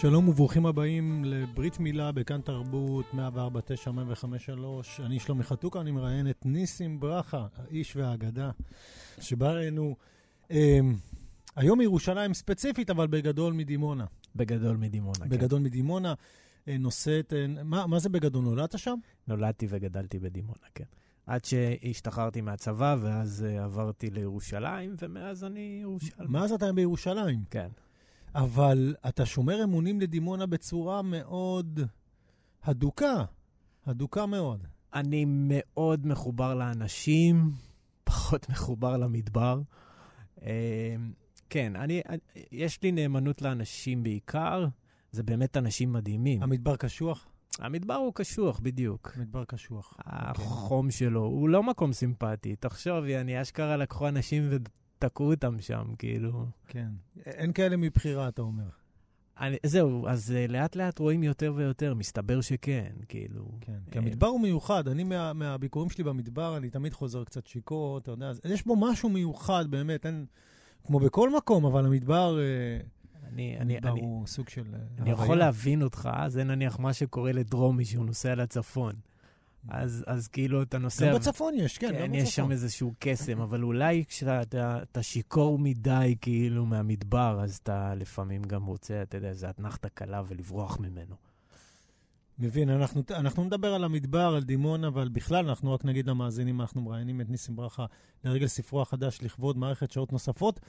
שלום וברוכים הבאים לברית מילה בכאן תרבות 104.9, 105.3. אני שלומי חתוקה, אני מראיין את ניסים ברכה, האיש והאגדה, שבא אלינו אה, היום מירושלים ספציפית, אבל בגדול מדימונה. בגדול מדימונה, כן. בגדול מדימונה. אה, נושאת, אה, מה, מה זה בגדול? נולדת שם? נולדתי וגדלתי בדימונה, כן. עד שהשתחררתי מהצבא, ואז uh, עברתי לירושלים, ומאז אני ירושלמי. מאז אתה בירושלים. כן. אבל אתה שומר אמונים לדימונה בצורה מאוד הדוקה, הדוקה מאוד. אני מאוד מחובר לאנשים, פחות מחובר למדבר. אה, כן, אני, יש לי נאמנות לאנשים בעיקר, זה באמת אנשים מדהימים. המדבר קשוח? המדבר הוא קשוח, בדיוק. מדבר קשוח. החום okay. שלו, הוא לא מקום סימפטי. תחשוב, אני אשכרה לקחו אנשים ותקעו אותם שם, כאילו. כן. אין כאלה מבחירה, אתה אומר. אני, זהו, אז uh, לאט לאט רואים יותר ויותר, מסתבר שכן, כאילו. כן, כי המדבר הוא מיוחד. אני, מה, מהביקורים שלי במדבר, אני תמיד חוזר קצת שיכור, אתה יודע, אז יש בו משהו מיוחד, באמת, אין, כמו בכל מקום, אבל המדבר... Uh, אני, אני, אני, הוא סוג של... אני יכול להבין אותך, זה נניח מה שקורה לדרומי, שהוא נוסע לצפון. אז, אז כאילו אתה נוסע... גם בצפון יש, כן, כן גם בצפון. יש שם איזשהו קסם, אבל אולי כשאתה שיכור מדי, כאילו, מהמדבר, אז אתה לפעמים גם רוצה, אתה יודע, איזה אתנחתה קלה ולברוח ממנו. מבין, אנחנו, אנחנו נדבר על המדבר, על דימונה, אבל בכלל, אנחנו רק נגיד למאזינים, אנחנו מראיינים את ניסים ברכה לרגל ספרו החדש לכבוד מערכת שעות נוספות,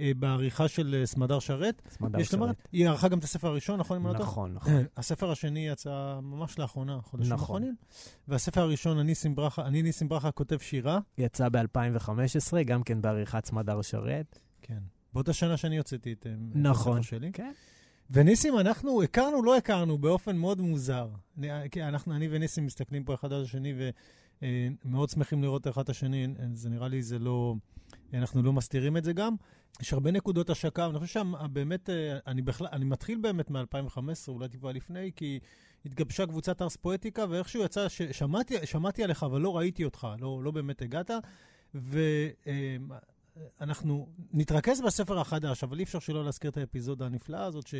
אה, בעריכה של אה, סמדר שרת. סמדר שרת. למעט, היא ערכה גם את הספר הראשון, נכון? נכון, נכון. הספר השני יצא ממש לאחרונה, חודשים נכון. אחרונים. והספר הראשון, אני ניסים ברכה, אני ניסים ברכה כותב שירה. יצא ב-2015, גם כן בעריכת סמדר שרת. כן. באותה שנה שאני הוצאתי את, נכון. את הספר שלי. כן. וניסים, אנחנו הכרנו, לא הכרנו, באופן מאוד מוזר. אנחנו, אני וניסים מסתכלים פה אחד על השני ומאוד שמחים לראות אחד את השני, זה נראה לי, זה לא... אנחנו לא מסתירים את זה גם. יש הרבה נקודות השקה, ואני חושב שבאמת, אני, בכלל, אני מתחיל באמת מ-2015, אולי טיפה לפני, כי התגבשה קבוצת ארס פואטיקה, ואיכשהו יצא, שמעתי, שמעתי עליך, אבל לא ראיתי אותך, לא, לא באמת הגעת. ו... אנחנו נתרכז בספר החדש, אבל אי אפשר שלא להזכיר את האפיזודה הנפלאה הזאת, ש,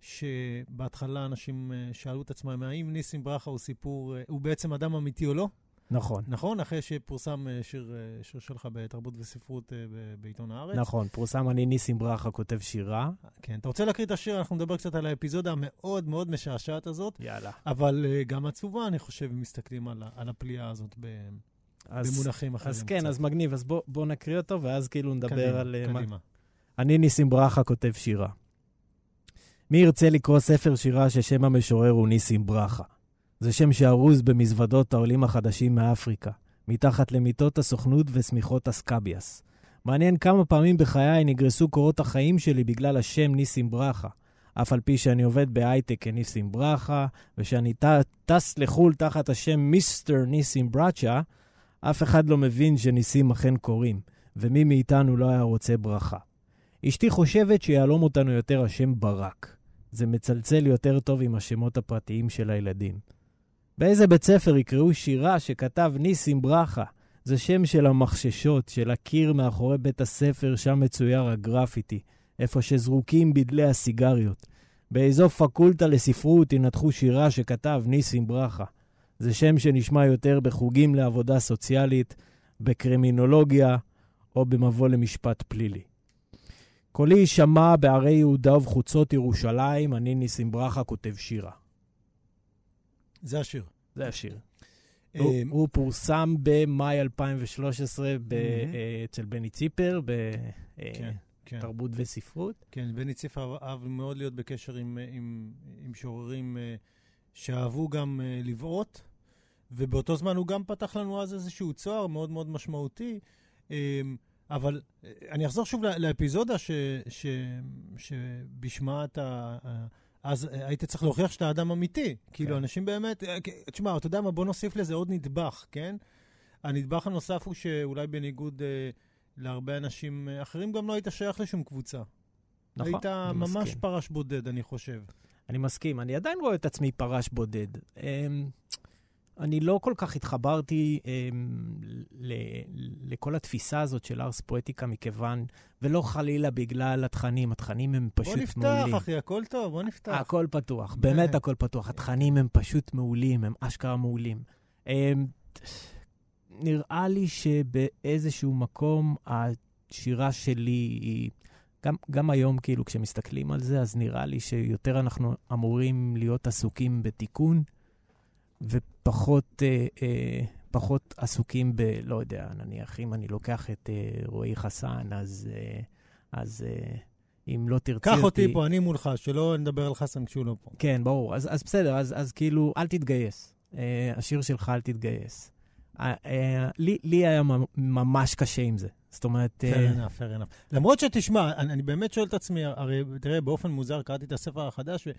שבהתחלה אנשים אה, שאלו את עצמם, האם ניסים ברכה הוא סיפור, אה, הוא בעצם אדם אמיתי או לא? נכון. נכון? אחרי שפורסם אה, שיר, שיר שלך בתרבות וספרות בעיתון הארץ. נכון, פורסם אני ניסים ברכה כותב שירה. כן, אתה רוצה להקריא את השיר? אנחנו נדבר קצת על האפיזודה המאוד מאוד משעשעת הזאת. יאללה. אבל גם עצובה, אני חושב, אם מסתכלים על, על הפליאה הזאת ב... אז, במונחים אחרים. אז כן, קצת. אז מגניב. אז בוא, בוא נקריא אותו, ואז כאילו נדבר קדימה, על... קדימה. מה... אני ניסים ברכה כותב שירה. מי ירצה לקרוא ספר שירה ששם המשורר הוא ניסים ברכה? זה שם שארוז במזוודות העולים החדשים מאפריקה, מתחת למיטות הסוכנות ושמיכות אסקביאס. מעניין כמה פעמים בחיי נגרסו קורות החיים שלי בגלל השם ניסים ברכה. אף על פי שאני עובד בהייטק כניסים ברכה, ושאני טס לחו"ל תחת השם מיסטר ניסים ברצ'ה, אף אחד לא מבין שניסים אכן קורים, ומי מאיתנו לא היה רוצה ברכה. אשתי חושבת שיהלום אותנו יותר השם ברק. זה מצלצל יותר טוב עם השמות הפרטיים של הילדים. באיזה בית ספר יקראו שירה שכתב ניסים ברכה? זה שם של המחששות, של הקיר מאחורי בית הספר, שם מצויר הגרפיטי, איפה שזרוקים בדלי הסיגריות. באיזו פקולטה לספרות ינתחו שירה שכתב ניסים ברכה. זה שם שנשמע יותר בחוגים לעבודה סוציאלית, בקרימינולוגיה או במבוא למשפט פלילי. קולי יישמע בערי יהודה ובחוצות ירושלים, אני ניסים ברכה כותב שירה. זה השיר. זה השיר. אה, הוא, הוא פורסם במאי 2013 ב, אה, אצל בני ציפר, בתרבות כן, כן. וספרות. כן, בני ציפר אהב מאוד להיות בקשר עם, עם, עם שוררים שאהבו גם לבעוט, ובאותו זמן הוא גם פתח לנו אז איזשהו צוהר מאוד מאוד משמעותי. Um, אבל uh, אני אחזור שוב לאפיזודה ש, ש, שבשמה אתה... Uh, אז uh, היית צריך להוכיח שאתה אדם אמיתי. כאילו, כן. כאילו, אנשים באמת... תשמע, אתה יודע מה? בוא נוסיף לזה עוד נדבך, כן? הנדבך הנוסף הוא שאולי בניגוד uh, להרבה אנשים אחרים, גם לא היית שייך לשום קבוצה. נכון, היית ממש מסכים. פרש בודד, אני חושב. אני מסכים, אני עדיין רואה את עצמי פרש בודד. אמ, אני לא כל כך התחברתי אה, ל, לכל התפיסה הזאת של ארס פואטיקה, מכיוון, ולא חלילה בגלל התכנים, התכנים הם פשוט בוא מעולים. נפתח, אחי, הכל טוב, בוא נפתח. הכל פתוח, באמת הכל פתוח. התכנים הם פשוט מעולים, הם אשכרה מעולים. אה, נראה לי שבאיזשהו מקום השירה שלי היא... גם, גם היום, כאילו, כשמסתכלים על זה, אז נראה לי שיותר אנחנו אמורים להיות עסוקים בתיקון, ופחות אה, אה, פחות עסוקים ב... לא יודע, נניח, אם אני לוקח את אה, רועי חסן, אז, אה, אז אה, אם לא תרצי אותי... קח אותי פה, אני מולך, שלא נדבר על חסן כשהוא לא פה. כן, ברור. אז, אז בסדר, אז, אז כאילו, אל תתגייס. אה, השיר שלך, אל תתגייס. אה, אה, לי, לי היה ממש קשה עם זה. זאת אומרת... fair enough, fair enough. למרות שתשמע, אני, אני באמת שואל את עצמי, הרי תראה, באופן מוזר קראתי את הספר החדש, ו...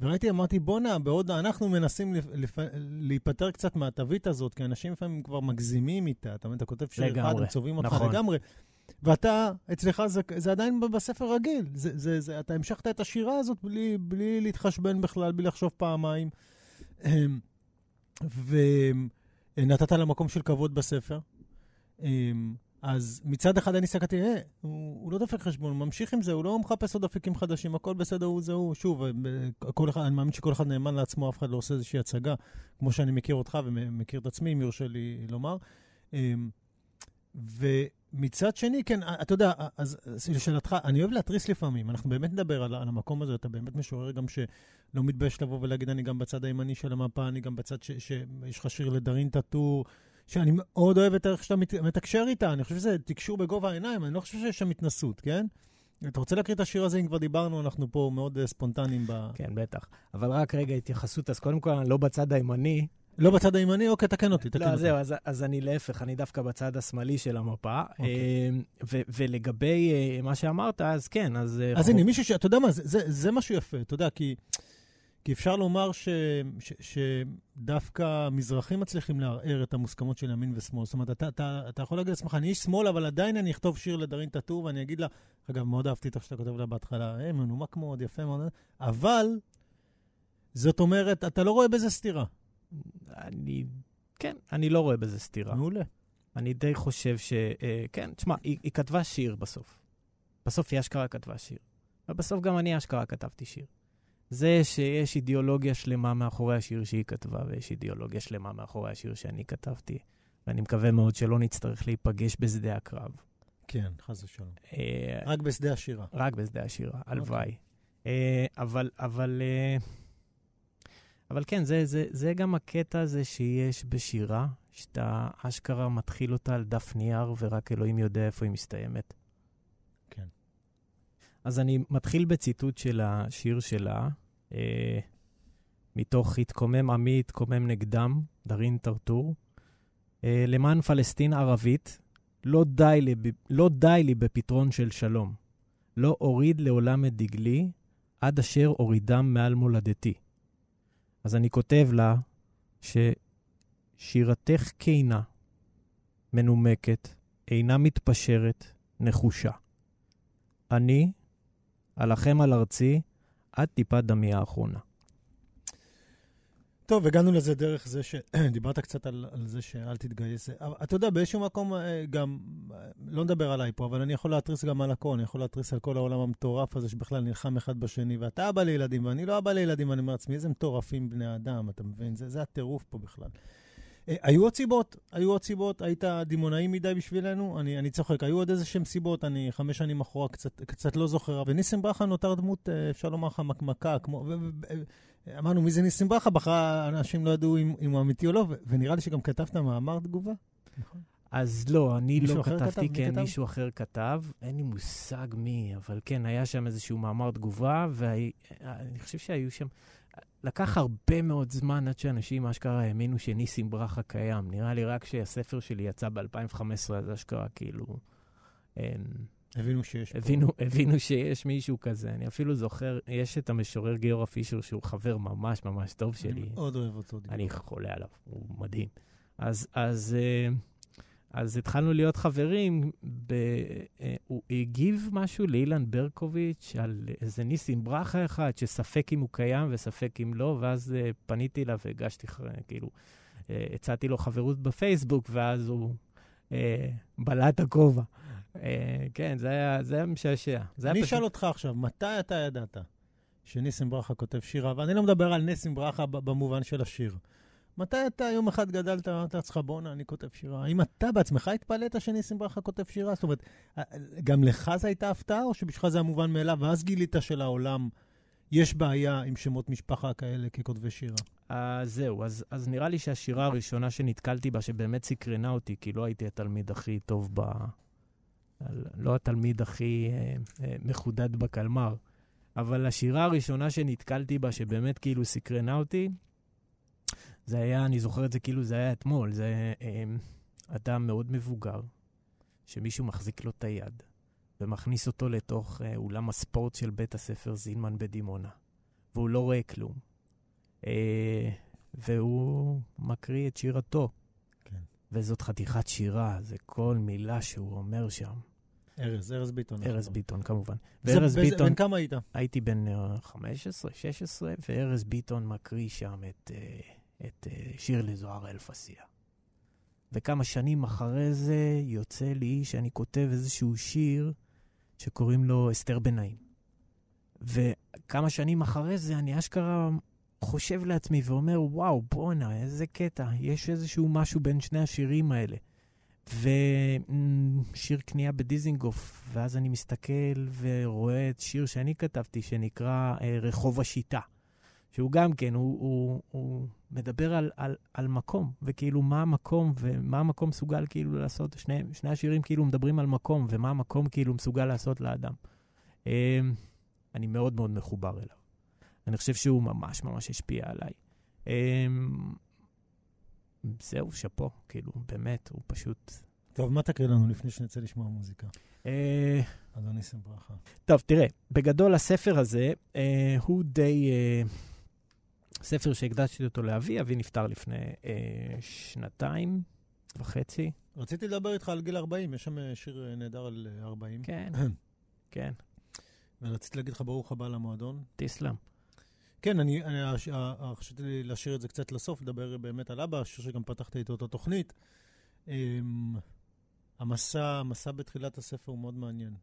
וראיתי, אמרתי, בואנה, בעוד אנחנו מנסים לפ... לפ... להיפטר קצת מהתווית הזאת, כי אנשים לפעמים כבר מגזימים איתה. אתה מבין, אתה כותב שיר אחד, הם צובעים אותך נכון. לגמרי. ואתה, אצלך זה, זה עדיין בספר רגיל. זה, זה, זה, אתה המשכת את השירה הזאת בלי, בלי להתחשבן בכלל, בלי לחשוב פעמיים. אמ, ונתת לה מקום של כבוד בספר. אז מצד אחד אני הסתכלתי, אה, הוא, הוא לא דופק חשבון, הוא ממשיך עם זה, הוא לא מחפש עוד אפיקים חדשים, הכל בסדר, הוא זה הוא. שוב, אה, כל אחד, אני מאמין שכל אחד נאמן לעצמו, אף אחד לא עושה איזושהי הצגה, כמו שאני מכיר אותך ומכיר את עצמי, אם יורשה לי לומר. אמ, ומצד שני, כן, אתה יודע, אז לשאלתך, אני אוהב להתריס לפעמים, אנחנו באמת נדבר על, על המקום הזה, אתה באמת משורר גם שלא מתבייש לבוא ולהגיד, אני גם בצד הימני של המפה, אני גם בצד שיש לך שיר לדרין טאטור. שאני מאוד אוהב את איך שאתה מתקשר איתה, אני חושב שזה תקשור בגובה העיניים, אני לא חושב שיש שם התנסות, כן? אתה רוצה להקריא את השיר הזה, אם כבר דיברנו, אנחנו פה מאוד uh, ספונטניים ב... כן, בטח. אבל רק רגע התייחסות, אז קודם כל, אני לא בצד הימני. לא בצד הימני? אוקיי, תקן אותי, תקן לא, אותי. זהו, אז, אז אני להפך, אני דווקא בצד השמאלי של המפה. אוקיי. ו- ולגבי uh, מה שאמרת, אז כן, אז... אז חוק... הנה, מישהו ש... אתה יודע מה, זה, זה, זה משהו יפה, אתה יודע, כי... כי אפשר לומר ש, ש, שדווקא מזרחים מצליחים לערער את המוסכמות של ימין ושמאל. זאת אומרת, אתה, אתה, אתה יכול להגיד לעצמך, אני איש שמאל, אבל עדיין אני אכתוב שיר לדרין טאטור ואני אגיד לה, אגב, מאוד אהבתי איך שאתה כותב לה בהתחלה, אה, מנומק מאוד, יפה מאוד, אבל זאת אומרת, אתה לא רואה בזה סתירה. אני, כן, אני לא רואה בזה סתירה. מעולה. אני די חושב ש... אה, כן, תשמע, היא, היא כתבה שיר בסוף. בסוף היא אשכרה כתבה שיר. ובסוף גם אני אשכרה כתבתי שיר. זה שיש אידיאולוגיה שלמה מאחורי השיר שהיא כתבה, ויש אידיאולוגיה שלמה מאחורי השיר שאני כתבתי, ואני מקווה מאוד שלא נצטרך להיפגש בשדה הקרב. כן, חס ושלום. אה, רק בשדה השירה. רק בשדה השירה, אוקיי. הלוואי. אה, אבל, אבל, אה, אבל כן, זה, זה, זה גם הקטע הזה שיש בשירה, שאתה אשכרה מתחיל אותה על דף נייר, ורק אלוהים יודע איפה היא מסתיימת. אז אני מתחיל בציטוט של השיר שלה, אה, מתוך התקומם עמי, התקומם נגדם, דארין טרטור. אה, למען פלסטין ערבית, לא די, לי, לא די לי בפתרון של שלום. לא אוריד לעולם את דגלי, עד אשר אורידם מעל מולדתי. אז אני כותב לה ששירתך כנה, מנומקת, אינה מתפשרת, נחושה. אני, אלחם על ארצי עד טיפת דמי האחרונה. טוב, הגענו לזה דרך זה שדיברת קצת על, על זה שאל תתגייס. אתה יודע, באיזשהו מקום אה, גם, אה, לא נדבר עליי פה, אבל אני יכול להתריס גם על הכל, אני יכול להתריס על כל העולם המטורף הזה שבכלל נלחם אחד בשני, ואתה אבא לילדים ואני לא אבא לילדים, אני אומר לעצמי, איזה מטורפים בני אדם, אתה מבין? זה, זה הטירוף פה בכלל. אה, היו עוד סיבות, היו עוד סיבות, היית דימונאי מדי בשבילנו, אני, אני צוחק, היו עוד איזה שהם סיבות, אני חמש שנים אחורה קצת, קצת לא זוכר, וניסים ברכה נותר דמות, אה, אפשר לומר לך, מקמקה, כמו, ו, ו, ו, אמרנו, מי זה ניסים ברכה? בכלל אנשים לא ידעו אם, אם הוא אמיתי או לא, ו, ונראה לי שגם כתבת מאמר תגובה. נכון. אז לא, אני לא כתבתי, כן, כתב? מישהו אחר כתב, אין לי מושג מי, אבל כן, היה שם איזשהו מאמר תגובה, ואני חושב שהיו שם, לקח הרבה מאוד זמן עד שאנשים אשכרה האמינו שניסים ברכה קיים. נראה לי רק כשהספר שלי יצא ב-2015, אז אשכרה כאילו... אין, הבינו שיש הבינו, פה. הבינו שיש מישהו כזה. אני אפילו זוכר, יש את המשורר גיורא פישר, שהוא חבר ממש ממש טוב שלי. אני מאוד אוהב אותו. אני חולה עליו, הוא מדהים. אז, אז uh, אז התחלנו להיות חברים, ב... אה, הוא הגיב משהו לאילן ברקוביץ' על איזה ניסים ברכה אחד, שספק אם הוא קיים וספק אם לא, ואז אה, פניתי אליו והגשתי, כאילו, אה, הצעתי לו חברות בפייסבוק, ואז הוא אה, בלע הכובע. אה, כן, זה היה, זה היה משעשע. אני אשאל אותך עכשיו, מתי אתה ידעת שניסים ברכה כותב שירה? ואני לא מדבר על ניסים ברכה במובן של השיר. מתי אתה יום אחד גדלת, אמרת לעצמך, בואנה, אני כותב שירה? האם אתה בעצמך התפלאת שניסים ברכה כותב שירה? זאת אומרת, גם לך זו הייתה הפתעה, או שבשבילך זה המובן מאליו, ואז גילית שלעולם יש בעיה עם שמות משפחה כאלה ככותבי שירה? Uh, זהו, אז, אז נראה לי שהשירה הראשונה שנתקלתי בה, שבאמת סקרנה אותי, כי לא הייתי התלמיד הכי טוב ב... לא התלמיד הכי uh, uh, מחודד בקלמר, אבל השירה הראשונה שנתקלתי בה, שבאמת כאילו סקרנה אותי, זה היה, אני זוכר את זה כאילו זה היה אתמול, זה אה, אדם מאוד מבוגר, שמישהו מחזיק לו את היד, ומכניס אותו לתוך אה, אולם הספורט של בית הספר זינמן בדימונה, והוא לא רואה כלום. אה, והוא מקריא את שירתו. כן. וזאת חתיכת שירה, זה כל מילה שהוא אומר שם. ארז, ארז ביטון. ארז נכון. ביטון, כמובן. וארז ביטון... בן כמה היית? הייתי בן 15, 16, וארז ביטון מקריא שם את... Uh, את אה, שירלי זוהר אלפסיה. וכמה שנים אחרי זה יוצא לי שאני כותב איזשהו שיר שקוראים לו אסתר בנאים. וכמה שנים אחרי זה אני אשכרה חושב לעצמי ואומר, וואו, בואנה, איזה קטע, יש איזשהו משהו בין שני השירים האלה. ושיר קנייה בדיזינגוף, ואז אני מסתכל ורואה את שיר שאני כתבתי שנקרא אה, רחוב השיטה. שהוא גם כן, הוא, הוא, הוא מדבר על, על, על מקום, וכאילו מה המקום ומה המקום מסוגל כאילו לעשות, שני, שני השירים כאילו מדברים על מקום, ומה המקום כאילו מסוגל לעשות לאדם. אמ, אני מאוד מאוד מחובר אליו. אני חושב שהוא ממש ממש השפיע עליי. אמ, זהו, שאפו, כאילו, באמת, הוא פשוט... טוב, מה תקריא לנו לפני שנצא לשמוע מוזיקה? אה, אדוני שם ברכה. טוב, תראה, בגדול הספר הזה אה, הוא די... ספר שהקדשתי אותו לאבי, אבי נפטר לפני אה, שנתיים וחצי. רציתי לדבר איתך על גיל 40, יש שם אה, שיר אה, נהדר על 40. אה, כן, כן. ורציתי להגיד לך ברוך הבא למועדון. תסלם. כן, אני, אני חשבתי להשאיר את זה קצת לסוף, לדבר באמת על אבא, שיר שגם פתחת איתו את התוכנית. אמ, המסע, המסע בתחילת הספר הוא מאוד מעניין,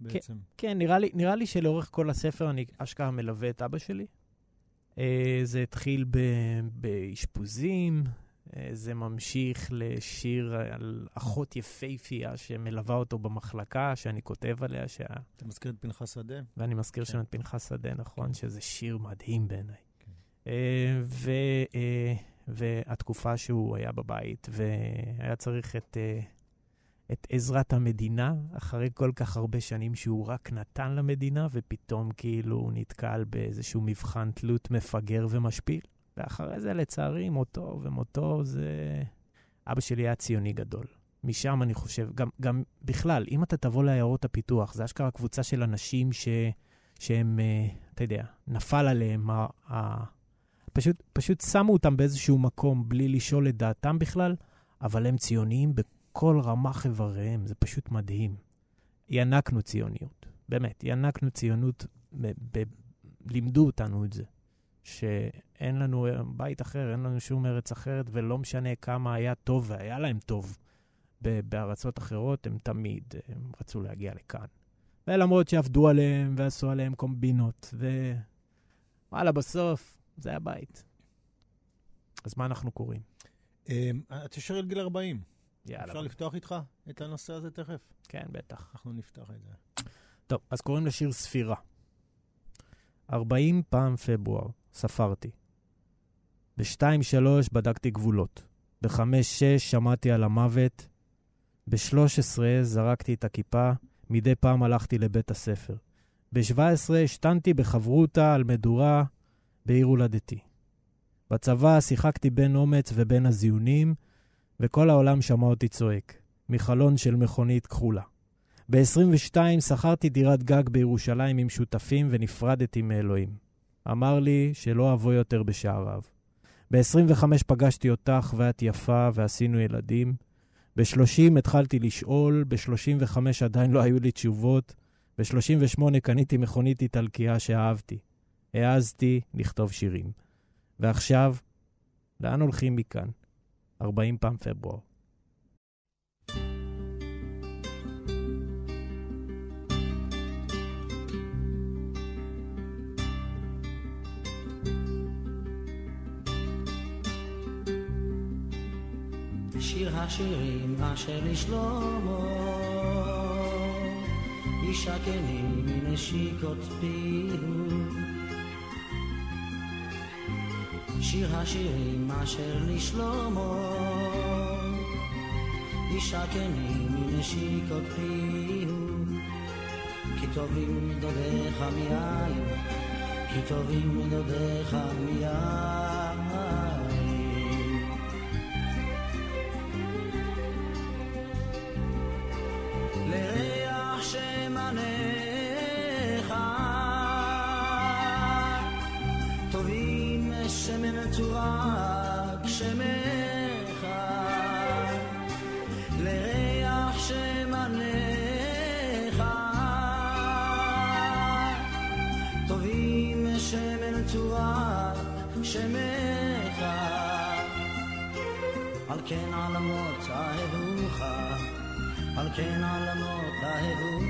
בעצם. כן, כן נראה, לי, נראה לי שלאורך כל הספר אני אשכרה מלווה את אבא שלי. אה, זה התחיל באשפוזים, אה, זה ממשיך לשיר על אחות יפייפייה שמלווה אותו במחלקה, שאני כותב עליה. שה... אתה מזכיר את פנחס שדה? ואני מזכיר כן. שם את פנחס שדה, נכון, כן. שזה שיר מדהים בעיניי. כן. אה, ו, והתקופה שהוא היה בבית, והיה צריך את... את עזרת המדינה, אחרי כל כך הרבה שנים שהוא רק נתן למדינה, ופתאום כאילו הוא נתקל באיזשהו מבחן תלות מפגר ומשפיל. ואחרי זה, לצערי, מותו, ומותו זה... אבא שלי היה ציוני גדול. משם אני חושב, גם, גם בכלל, אם אתה תבוא לעיירות הפיתוח, זה אשכרה קבוצה של אנשים ש, שהם, אה, אתה יודע, נפל עליהם, ה, ה, פשוט, פשוט שמו אותם באיזשהו מקום בלי לשאול את דעתם בכלל, אבל הם ציוניים כל רמ"ח איבריהם, זה פשוט מדהים. ינקנו ציוניות, באמת, ינקנו ציונות, ב- ב- לימדו אותנו את זה, שאין לנו בית אחר, אין לנו שום ארץ אחרת, ולא משנה כמה היה טוב, והיה להם טוב בארצות אחרות, הם תמיד הם רצו להגיע לכאן. ולמרות שעבדו עליהם ועשו עליהם קומבינות, ווואלה, בסוף זה הבית. אז מה אנחנו קוראים? אמ, את ישר על גיל 40. יאללה. אפשר לפתוח איתך את הנושא הזה תכף? כן, בטח. אנחנו נפתח את זה. טוב, אז קוראים לשיר ספירה. 40 פעם פברואר, ספרתי. ב-2-3 בדקתי גבולות. ב-5-6 שמעתי על המוות. ב-13 זרקתי את הכיפה, מדי פעם הלכתי לבית הספר. ב-17 השתנתי בחברותה על מדורה בעיר הולדתי. בצבא שיחקתי בין אומץ ובין הזיונים, וכל העולם שמע אותי צועק, מחלון של מכונית כחולה. ב-22 שכרתי דירת גג בירושלים עם שותפים ונפרדתי מאלוהים. אמר לי שלא אבוא יותר בשעריו. ב-25 פגשתי אותך ואת יפה ועשינו ילדים. ב-30 התחלתי לשאול, ב-35 עדיין לא היו לי תשובות. ב-38 קניתי מכונית איטלקייה שאהבתי. העזתי לכתוב שירים. ועכשיו, לאן הולכים מכאן? 40 פעם פברואר. שיר השירים אשר לשלמה, ישקני מנשיקות פיהו. שיר השירים אשר לשלמה, ישקני מנשיקות פיהו. כי טובים דודיך מיין, כי טובים דודיך מיין. על כן עלמות אהבוך על כן עלמות אהבוך.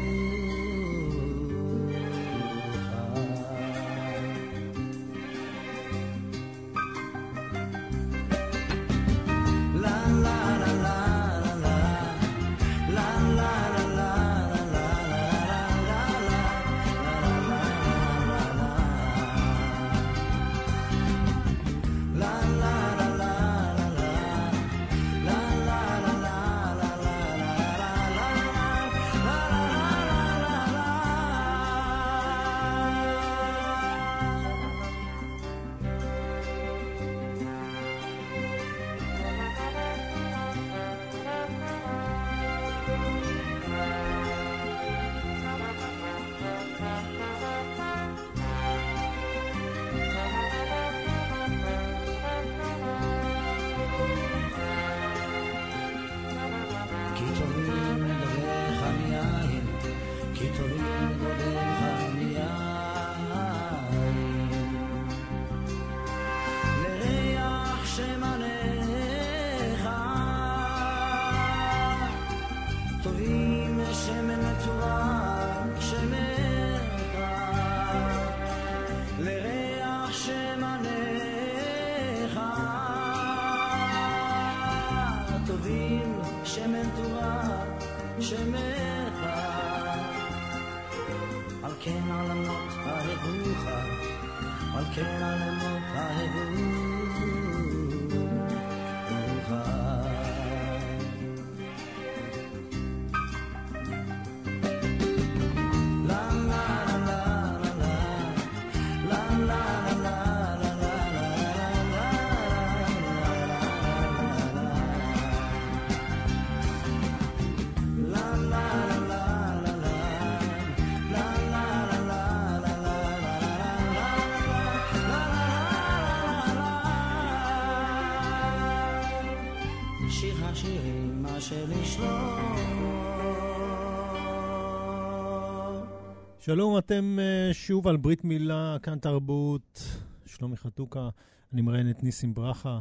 שלום, אתם uh, שוב על ברית מילה, כאן תרבות, שלומי חתוקה, אני מראיין את ניסים ברכה,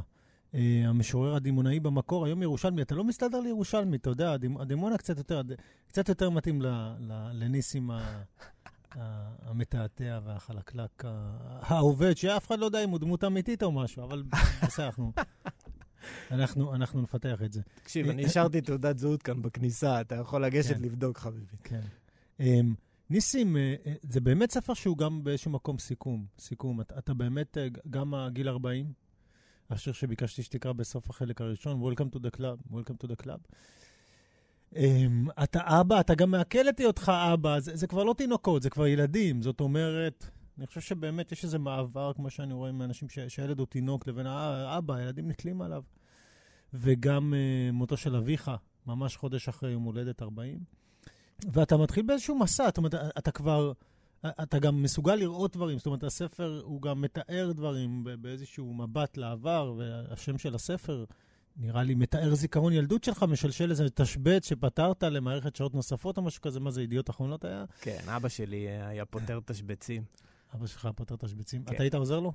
uh, המשורר הדימונאי במקור, היום ירושלמי, אתה לא מסתדר לירושלמי, אתה יודע, הדימ, הדימונה קצת יותר, קצת יותר מתאים לניסים המתעתע והחלקלק, העובד, שאף אחד לא יודע אם הוא דמות אמיתית או משהו, אבל בסדר, אנחנו, אנחנו, אנחנו נפתח את זה. תקשיב, אני השארתי תעודת זהות כאן בכניסה, אתה יכול לגשת כן. לבדוק, חביבי. כן. ניסים, אה, אה, זה באמת ספר שהוא גם באיזשהו מקום סיכום. סיכום. אתה, אתה באמת, אה, גם הגיל 40, השיר שביקשתי שתקרא בסוף החלק הראשון, Welcome to the club, Welcome to the club. Um, אתה אבא, אתה גם מעכל את היותך אבא, זה, זה כבר לא תינוקות, זה כבר ילדים. זאת אומרת, אני חושב שבאמת יש איזה מעבר, כמו שאני רואה עם אנשים, שהילד הוא תינוק לבין האבא, הילדים נתלים עליו. וגם uh, מותו של אביך, ממש חודש אחרי יום הולדת 40. ואתה מתחיל באיזשהו מסע, זאת אומרת, אתה כבר, אתה גם מסוגל לראות דברים, זאת אומרת, הספר הוא גם מתאר דברים באיזשהו מבט לעבר, והשם של הספר, נראה לי, מתאר זיכרון ילדות שלך, משלשל איזה תשבץ שפתרת למערכת שעות נוספות או משהו כזה, מה זה, ידיעות אחרונות היה? כן, אבא שלי היה פותר תשבצים. אבא שלך פותר תשבצים. כן. אתה היית עוזר לו?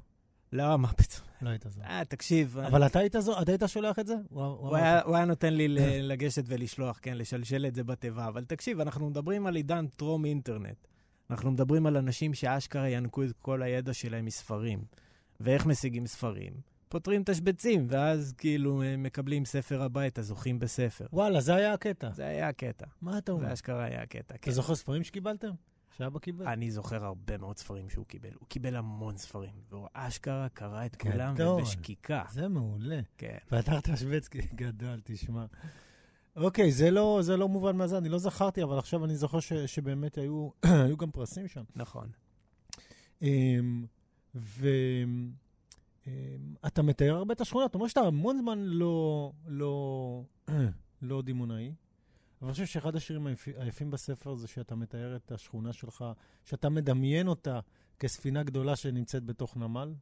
לא, מה פתאום. לא היית זו. אה, תקשיב. אבל אתה היית זו, אתה היית שולח את זה? הוא- היה, נותן לי ל- לגשת ולשלוח, כן, לשלשל את זה בתיבה. אבל תקשיב, אנחנו מדברים על עידן טרום אינטרנט. אנחנו מדברים על אנשים שאשכרה ינקו את כל הידע שלהם מספרים. ואיך משיגים ספרים? פותרים תשבצים, ואז כאילו אה, מקבלים ספר הביתה, זוכים בספר. וואלה, זה היה הקטע. זה היה הקטע. מה אתה אומר? זה אשכרה היה הקטע, כן. אתה זוכר ספרים שקיבלתם? שאבא קיבל? אני זוכר הרבה מאוד ספרים שהוא קיבל. הוא קיבל המון ספרים, והוא אשכרה קרא את. כולם ובשקיקה. זה מעולה. כן. פתחת שוויצקי גדול, תשמע. אוקיי, זה לא, זה לא מובן מהזה, אני לא זכרתי, אבל עכשיו אני זוכר ש, שבאמת היו, היו גם פרסים שם. נכון. אמ, ואתה מתאר הרבה את השכונה, אתה אומר שאתה המון זמן לא, לא, לא דימונאי, אני חושב שאחד השירים היפ- היפים בספר זה שאתה מתאר את השכונה שלך, שאתה מדמיין אותה כספינה גדולה שנמצאת בתוך נמל.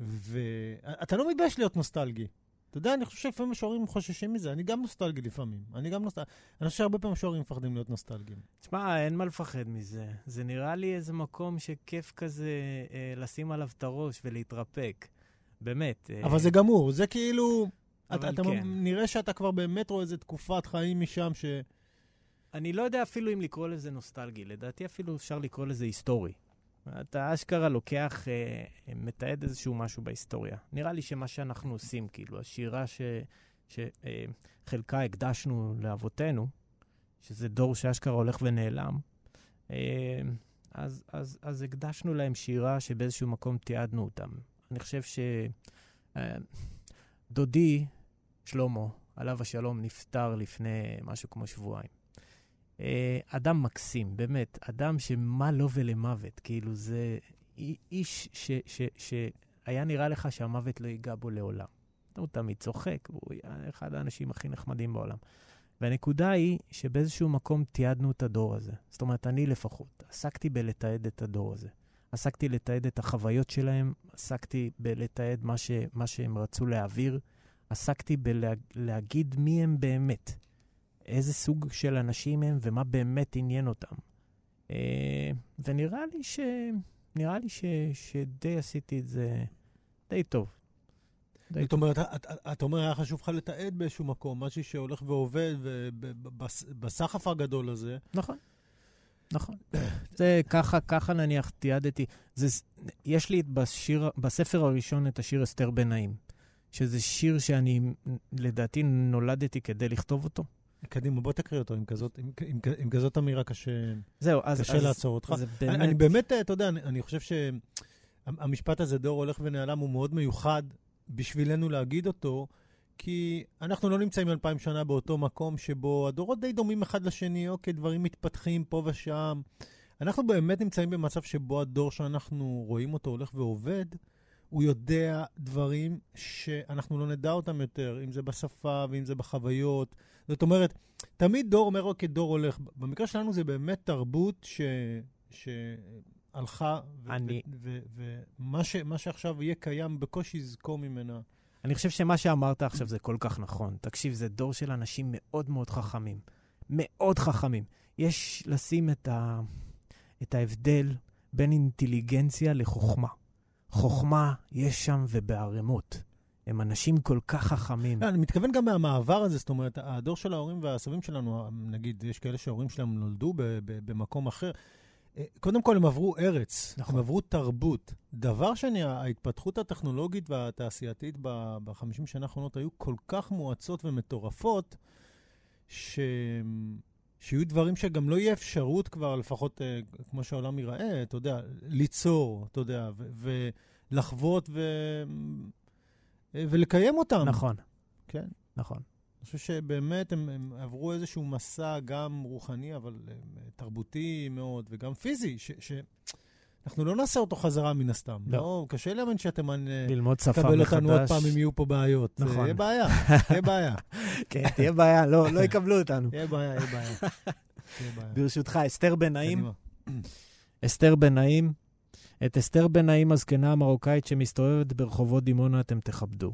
ואתה לא מתבייש להיות נוסטלגי. אתה יודע, אני חושב שלפעמים משוררים חוששים מזה, אני גם נוסטלגי לפעמים. אני גם נוסטלגי. אני חושב שהרבה פעמים משוררים מפחדים להיות נוסטלגיים. תשמע, אין מה לפחד מזה. זה נראה לי איזה מקום שכיף כזה אה, לשים עליו את הראש ולהתרפק. באמת. אה, אבל זה גמור, זה כאילו... אתה, אתה כן. נראה שאתה כבר באמת רואה איזה תקופת חיים משם ש... אני לא יודע אפילו אם לקרוא לזה נוסטלגי, לדעתי אפילו אפשר לקרוא לזה היסטורי. אתה אשכרה לוקח, אה, מתעד איזשהו משהו בהיסטוריה. נראה לי שמה שאנחנו עושים, כאילו, השירה שחלקה הקדשנו לאבותינו, שזה דור שאשכרה הולך ונעלם, אה, אז, אז, אז הקדשנו להם שירה שבאיזשהו מקום תיעדנו אותם. אני חושב שדודי, שלמה, עליו השלום, נפטר לפני משהו כמו שבועיים. אה, אדם מקסים, באמת, אדם שמה לו ולמוות, כאילו זה אי- איש ש, ש, שהיה נראה לך שהמוות לא ייגע בו לעולם. הוא תמיד צוחק, והוא היה אחד האנשים הכי נחמדים בעולם. והנקודה היא שבאיזשהו מקום תיעדנו את הדור הזה. זאת אומרת, אני לפחות, עסקתי בלתעד את הדור הזה. עסקתי לתעד את החוויות שלהם, עסקתי בלתעד מה, ש, מה שהם רצו להעביר, עסקתי בלהגיד מי הם באמת. איזה סוג של אנשים הם ומה באמת עניין אותם. אה, ונראה לי ש... נראה לי ש... שדי עשיתי את זה די טוב. די זאת אומרת, את- את- אתה אומר, היה חשוב לך לתעד באיזשהו מקום, משהו שהולך ועובד, ובסחף הגדול הזה, נכון, נכון. זה ככה, ככה נניח תיעדתי. זה, יש לי בשיר, בספר הראשון את השיר אסתר בן נעים, שזה שיר שאני, לדעתי, נולדתי כדי לכתוב אותו. קדימה, בוא תקריא אותו עם כזאת, עם, עם, עם כזאת אמירה קשה, זהו, אז... קשה אז, לעצור אותך. זה אני, באמת... אני באמת, אתה יודע, אני, אני חושב שהמשפט הזה, דור הולך ונעלם, הוא מאוד מיוחד בשבילנו להגיד אותו, כי אנחנו לא נמצאים אלפיים שנה באותו מקום שבו הדורות די דומים אחד לשני, אוקיי, דברים מתפתחים פה ושם. אנחנו באמת נמצאים במצב שבו הדור שאנחנו רואים אותו הולך ועובד, הוא יודע דברים שאנחנו לא נדע אותם יותר, אם זה בשפה ואם זה בחוויות. זאת אומרת, תמיד דור אומר, אוקיי, דור הולך. במקרה שלנו זה באמת תרבות ש... שהלכה, אני- ומה ש- שעכשיו יהיה קיים, בקושי יזכור ממנה. אני חושב שמה שאמרת עכשיו זה כל כך נכון. תקשיב, זה דור של אנשים מאוד מאוד חכמים. מאוד חכמים. יש לשים את, ה... את ההבדל בין אינטליגנציה לחוכמה. חוכמה יש שם ובערימות. הם אנשים כל כך חכמים. לא, אני מתכוון גם מהמעבר הזה, זאת אומרת, הדור של ההורים והסבים שלנו, נגיד, יש כאלה שההורים שלהם נולדו במקום אחר. אה, קודם כל, הם עברו ארץ, נכון. הם עברו תרבות. דבר שני, ההתפתחות הטכנולוגית והתעשייתית ב-50 שנה האחרונות היו כל כך מואצות ומטורפות, ש... שיהיו דברים שגם לא יהיה אפשרות כבר, לפחות אה, כמו שהעולם ייראה, אתה יודע, ליצור, אתה יודע, ו- ולחוות ו... אה, ולקיים אותם. נכון, כן. נכון. אני חושב שבאמת הם, הם עברו איזשהו מסע גם רוחני, אבל אה, תרבותי מאוד, וגם פיזי, ש... ש... אנחנו לא נעשה אותו חזרה מן הסתם. לא. לא. קשה להאמין שאתם אה, ללמוד שפה תקבל מחדש. אותנו עוד פעם אם יהיו פה בעיות. נכון. יהיה בעיה, יהיה בעיה. כן, תהיה בעיה, לא, לא יקבלו אותנו. יהיה בעיה, יהיה בעיה. ברשותך, אסתר. קדימה. אסתר בן נעים. את אסתר בן נעים, הזקנה המרוקאית שמסתובבת ברחובות דימונה, אתם תכבדו.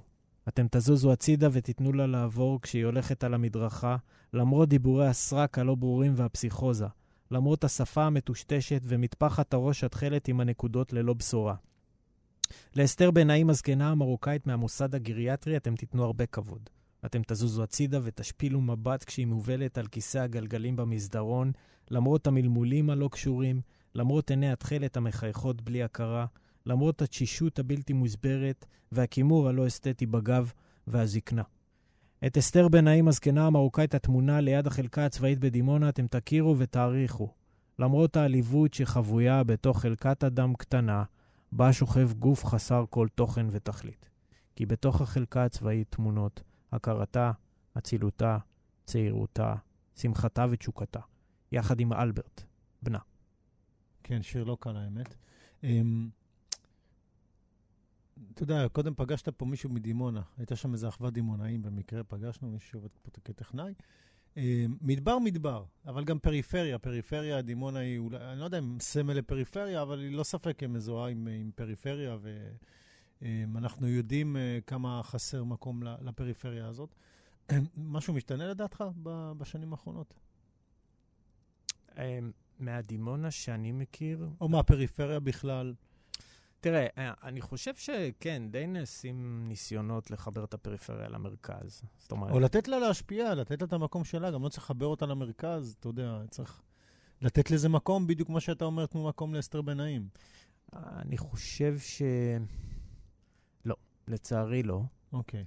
אתם תזוזו הצידה ותיתנו לה לעבור כשהיא הולכת על המדרכה, למרות דיבורי הסרק הלא ברורים והפסיכוזה. למרות השפה המטושטשת ומטפחת הראש התכלת עם הנקודות ללא בשורה. לאסתר בן נעים הזקנה המרוקאית מהמוסד הגריאטרי אתם תיתנו הרבה כבוד. אתם תזוזו הצידה ותשפילו מבט כשהיא מובלת על כיסא הגלגלים במסדרון, למרות המלמולים הלא קשורים, למרות עיני התכלת המחייכות בלי הכרה, למרות התשישות הבלתי מוסברת והכימור הלא אסתטי בגב והזקנה. את אסתר בן נעים הזקנה המרוקאית התמונה ליד החלקה הצבאית בדימונה אתם תכירו ותעריכו. למרות העליבות שחבויה בתוך חלקת אדם קטנה, בה שוכב גוף חסר כל תוכן ותכלית. כי בתוך החלקה הצבאית תמונות הכרתה, אצילותה, צעירותה, שמחתה ותשוקתה, יחד עם אלברט, בנה. כן, שיר לא קל האמת. אתה יודע, קודם פגשת פה מישהו מדימונה, הייתה שם איזו אחוות דימונאים, במקרה פגשנו מישהו שעובד פה כטכנאי. אמ, מדבר מדבר, אבל גם פריפריה. פריפריה, דימונה היא אולי, אני לא יודע אם סמל לפריפריה, אבל היא לא ספק מזוהה עם, עם פריפריה, ואנחנו יודעים אה, כמה חסר מקום לפריפריה הזאת. משהו משתנה לדעתך בשנים האחרונות? מהדימונה שאני מכיר, או מהפריפריה בכלל? תראה, אה, אני חושב שכן, די נעשים ניסיונות לחבר את הפריפריה למרכז. זאת אומרת, או לתת לה להשפיע, לתת לה את המקום שלה, גם לא צריך לחבר אותה למרכז, אתה יודע, צריך לתת לזה מקום, בדיוק כמו שאתה אומר, תנו מקום לאסתר בן נעים. אני חושב ש... לא, לצערי לא. אוקיי.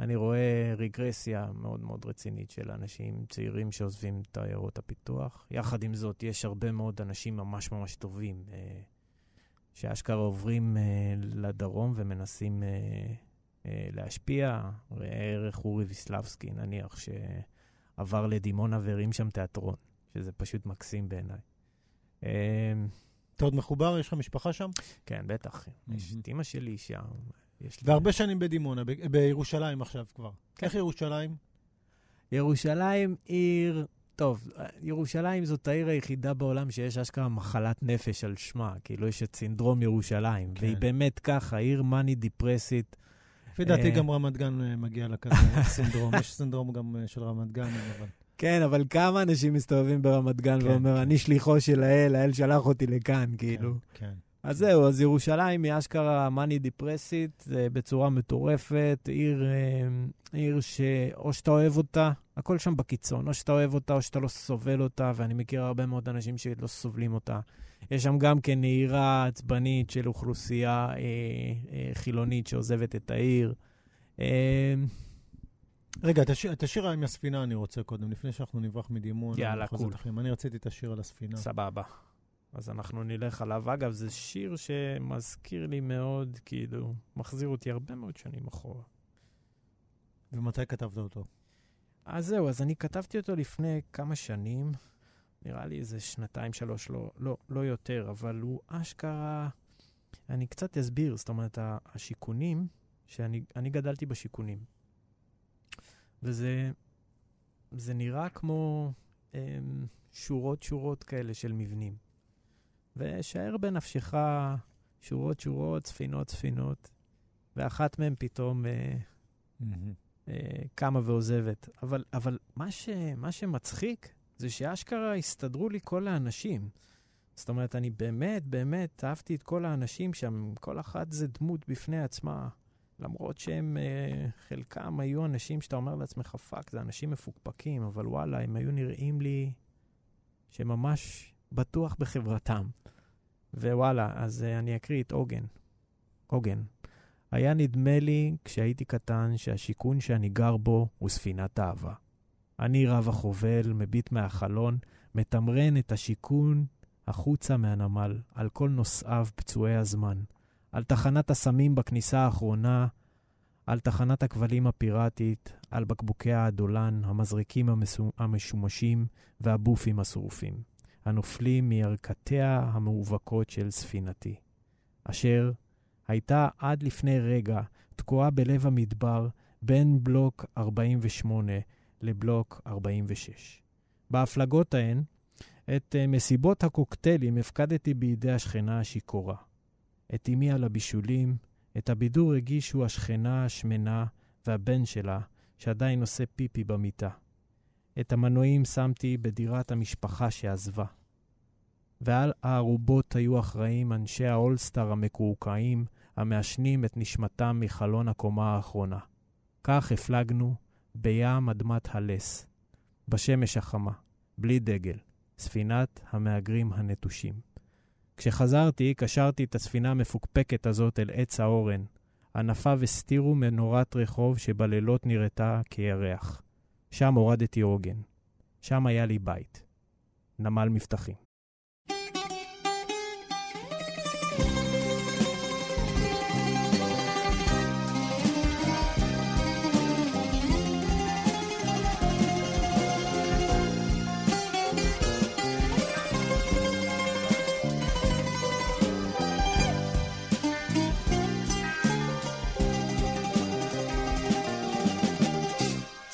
אני רואה רגרסיה מאוד מאוד רצינית של אנשים צעירים שעוזבים את עיירות הפיתוח. יחד עם זאת, יש הרבה מאוד אנשים ממש ממש טובים, אה, שאשכרה עוברים אה, לדרום ומנסים אה, אה, להשפיע. ראה ערך אורי ויסלבסקי, נניח, שעבר לדימונה והרים שם תיאטרון, שזה פשוט מקסים בעיניי. אה, אתה עוד מחובר? יש לך משפחה שם? כן, בטח. יש. את אימא שלי שם. יש לי- והרבה שנים בדימונה, ב- בירושלים עכשיו כבר. איך ירושלים? ירושלים עיר, טוב, ירושלים זאת העיר היחידה בעולם שיש אשכרה מחלת נפש על שמה, כאילו יש את סינדרום ירושלים, כן. והיא באמת ככה, עיר מאני דיפרסית. לפי דעתי אה. גם רמת גן אה, מגיע לכזה סינדרום. יש סינדרום גם אה, של רמת גן, אבל... כן, אבל כמה אנשים מסתובבים ברמת גן כן, ואומר, כן. אני שליחו של האל, האל שלח אותי לכאן, כאילו. כן, כן. אז זהו, אז ירושלים היא אשכרה מאני דיפרסית אה, בצורה מטורפת, עיר, אה, עיר שאו שאתה אוהב אותה, הכל שם בקיצון, או שאתה אוהב אותה או שאתה לא סובל אותה, ואני מכיר הרבה מאוד אנשים שלא סובלים אותה. יש שם גם כן נהירה עצבנית של אוכלוסייה אה, אה, חילונית שעוזבת את העיר. אה, רגע, את השיר- עם הספינה אני רוצה קודם, לפני שאנחנו נברח מדימונה. יאללה, קול. אני רציתי את השיר על הספינה. סבבה. אז אנחנו נלך עליו. אגב, זה שיר שמזכיר לי מאוד, כאילו, מחזיר אותי הרבה מאוד שנים אחורה. ומתי כתבת אותו? אז זהו, אז אני כתבתי אותו לפני כמה שנים, נראה לי איזה שנתיים, שלוש, לא, לא, לא יותר, אבל הוא אשכרה... אני קצת אסביר, זאת אומרת, השיכונים, שאני אני גדלתי בשיכונים, וזה זה נראה כמו אמ, שורות שורות כאלה של מבנים. ושער בנפשך שורות שורות, ספינות ספינות, ואחת מהן פתאום... אה, אה, קמה ועוזבת. אבל, אבל מה, ש, מה שמצחיק זה שאשכרה הסתדרו לי כל האנשים. זאת אומרת, אני באמת, באמת אהבתי את כל האנשים שם, כל אחת זה דמות בפני עצמה. למרות שהם, אה, חלקם היו אנשים שאתה אומר לעצמך, fuck, זה אנשים מפוקפקים, אבל וואלה, הם היו נראים לי שממש בטוח בחברתם. ווואלה, אז אה, אני אקריא את עוגן. עוגן. היה נדמה לי כשהייתי קטן שהשיכון שאני גר בו הוא ספינת אהבה. אני רב החובל, מביט מהחלון, מתמרן את השיכון החוצה מהנמל, על כל נוסעיו פצועי הזמן, על תחנת הסמים בכניסה האחרונה, על תחנת הכבלים הפיראטית, על בקבוקי האדולן, המזריקים המשומשים והבופים השרופים, הנופלים מירכתיה המאובקות של ספינתי, אשר הייתה עד לפני רגע תקועה בלב המדבר בין בלוק 48 לבלוק 46. בהפלגות ההן, את אה, מסיבות הקוקטיילים הפקדתי בידי השכנה השיכורה. את אמי על הבישולים, את הבידור הגישו השכנה השמנה והבן שלה, שעדיין עושה פיפי במיטה. את המנועים שמתי בדירת המשפחה שעזבה. ועל הערובות היו אחראים אנשי האולסטאר המקועקעים, המעשנים את נשמתם מחלון הקומה האחרונה. כך הפלגנו בים אדמת הלס, בשמש החמה, בלי דגל, ספינת המהגרים הנטושים. כשחזרתי, קשרתי את הספינה המפוקפקת הזאת אל עץ האורן. ענפיו הסתירו מנורת רחוב שבלילות נראתה כירח. שם הורדתי עוגן. שם היה לי בית. נמל מבטחים.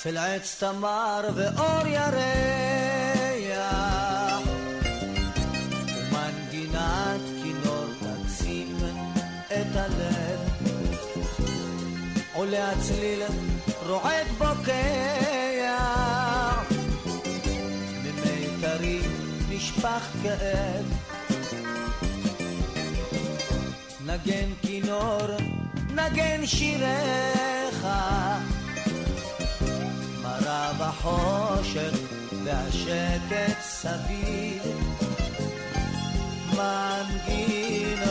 אצל עץ תמר ואור ירח. ומנגינת כינור תקסים את הלב. עולה הצליל רועד בוקע ממיתרים נשפך כאב. נגן כינור נגן שיריך בחושך והשקט סביב. מנגינותיך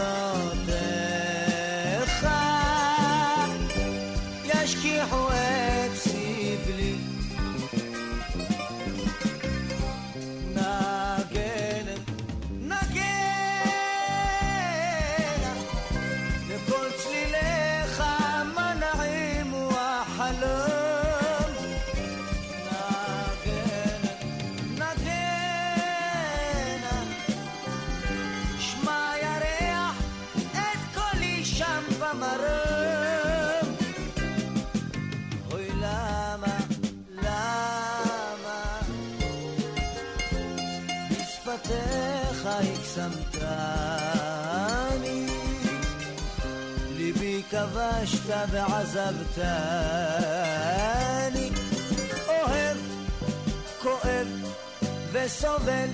הקסמתני ליבי כבשת ועזבתני. אוהב, כואב וסובל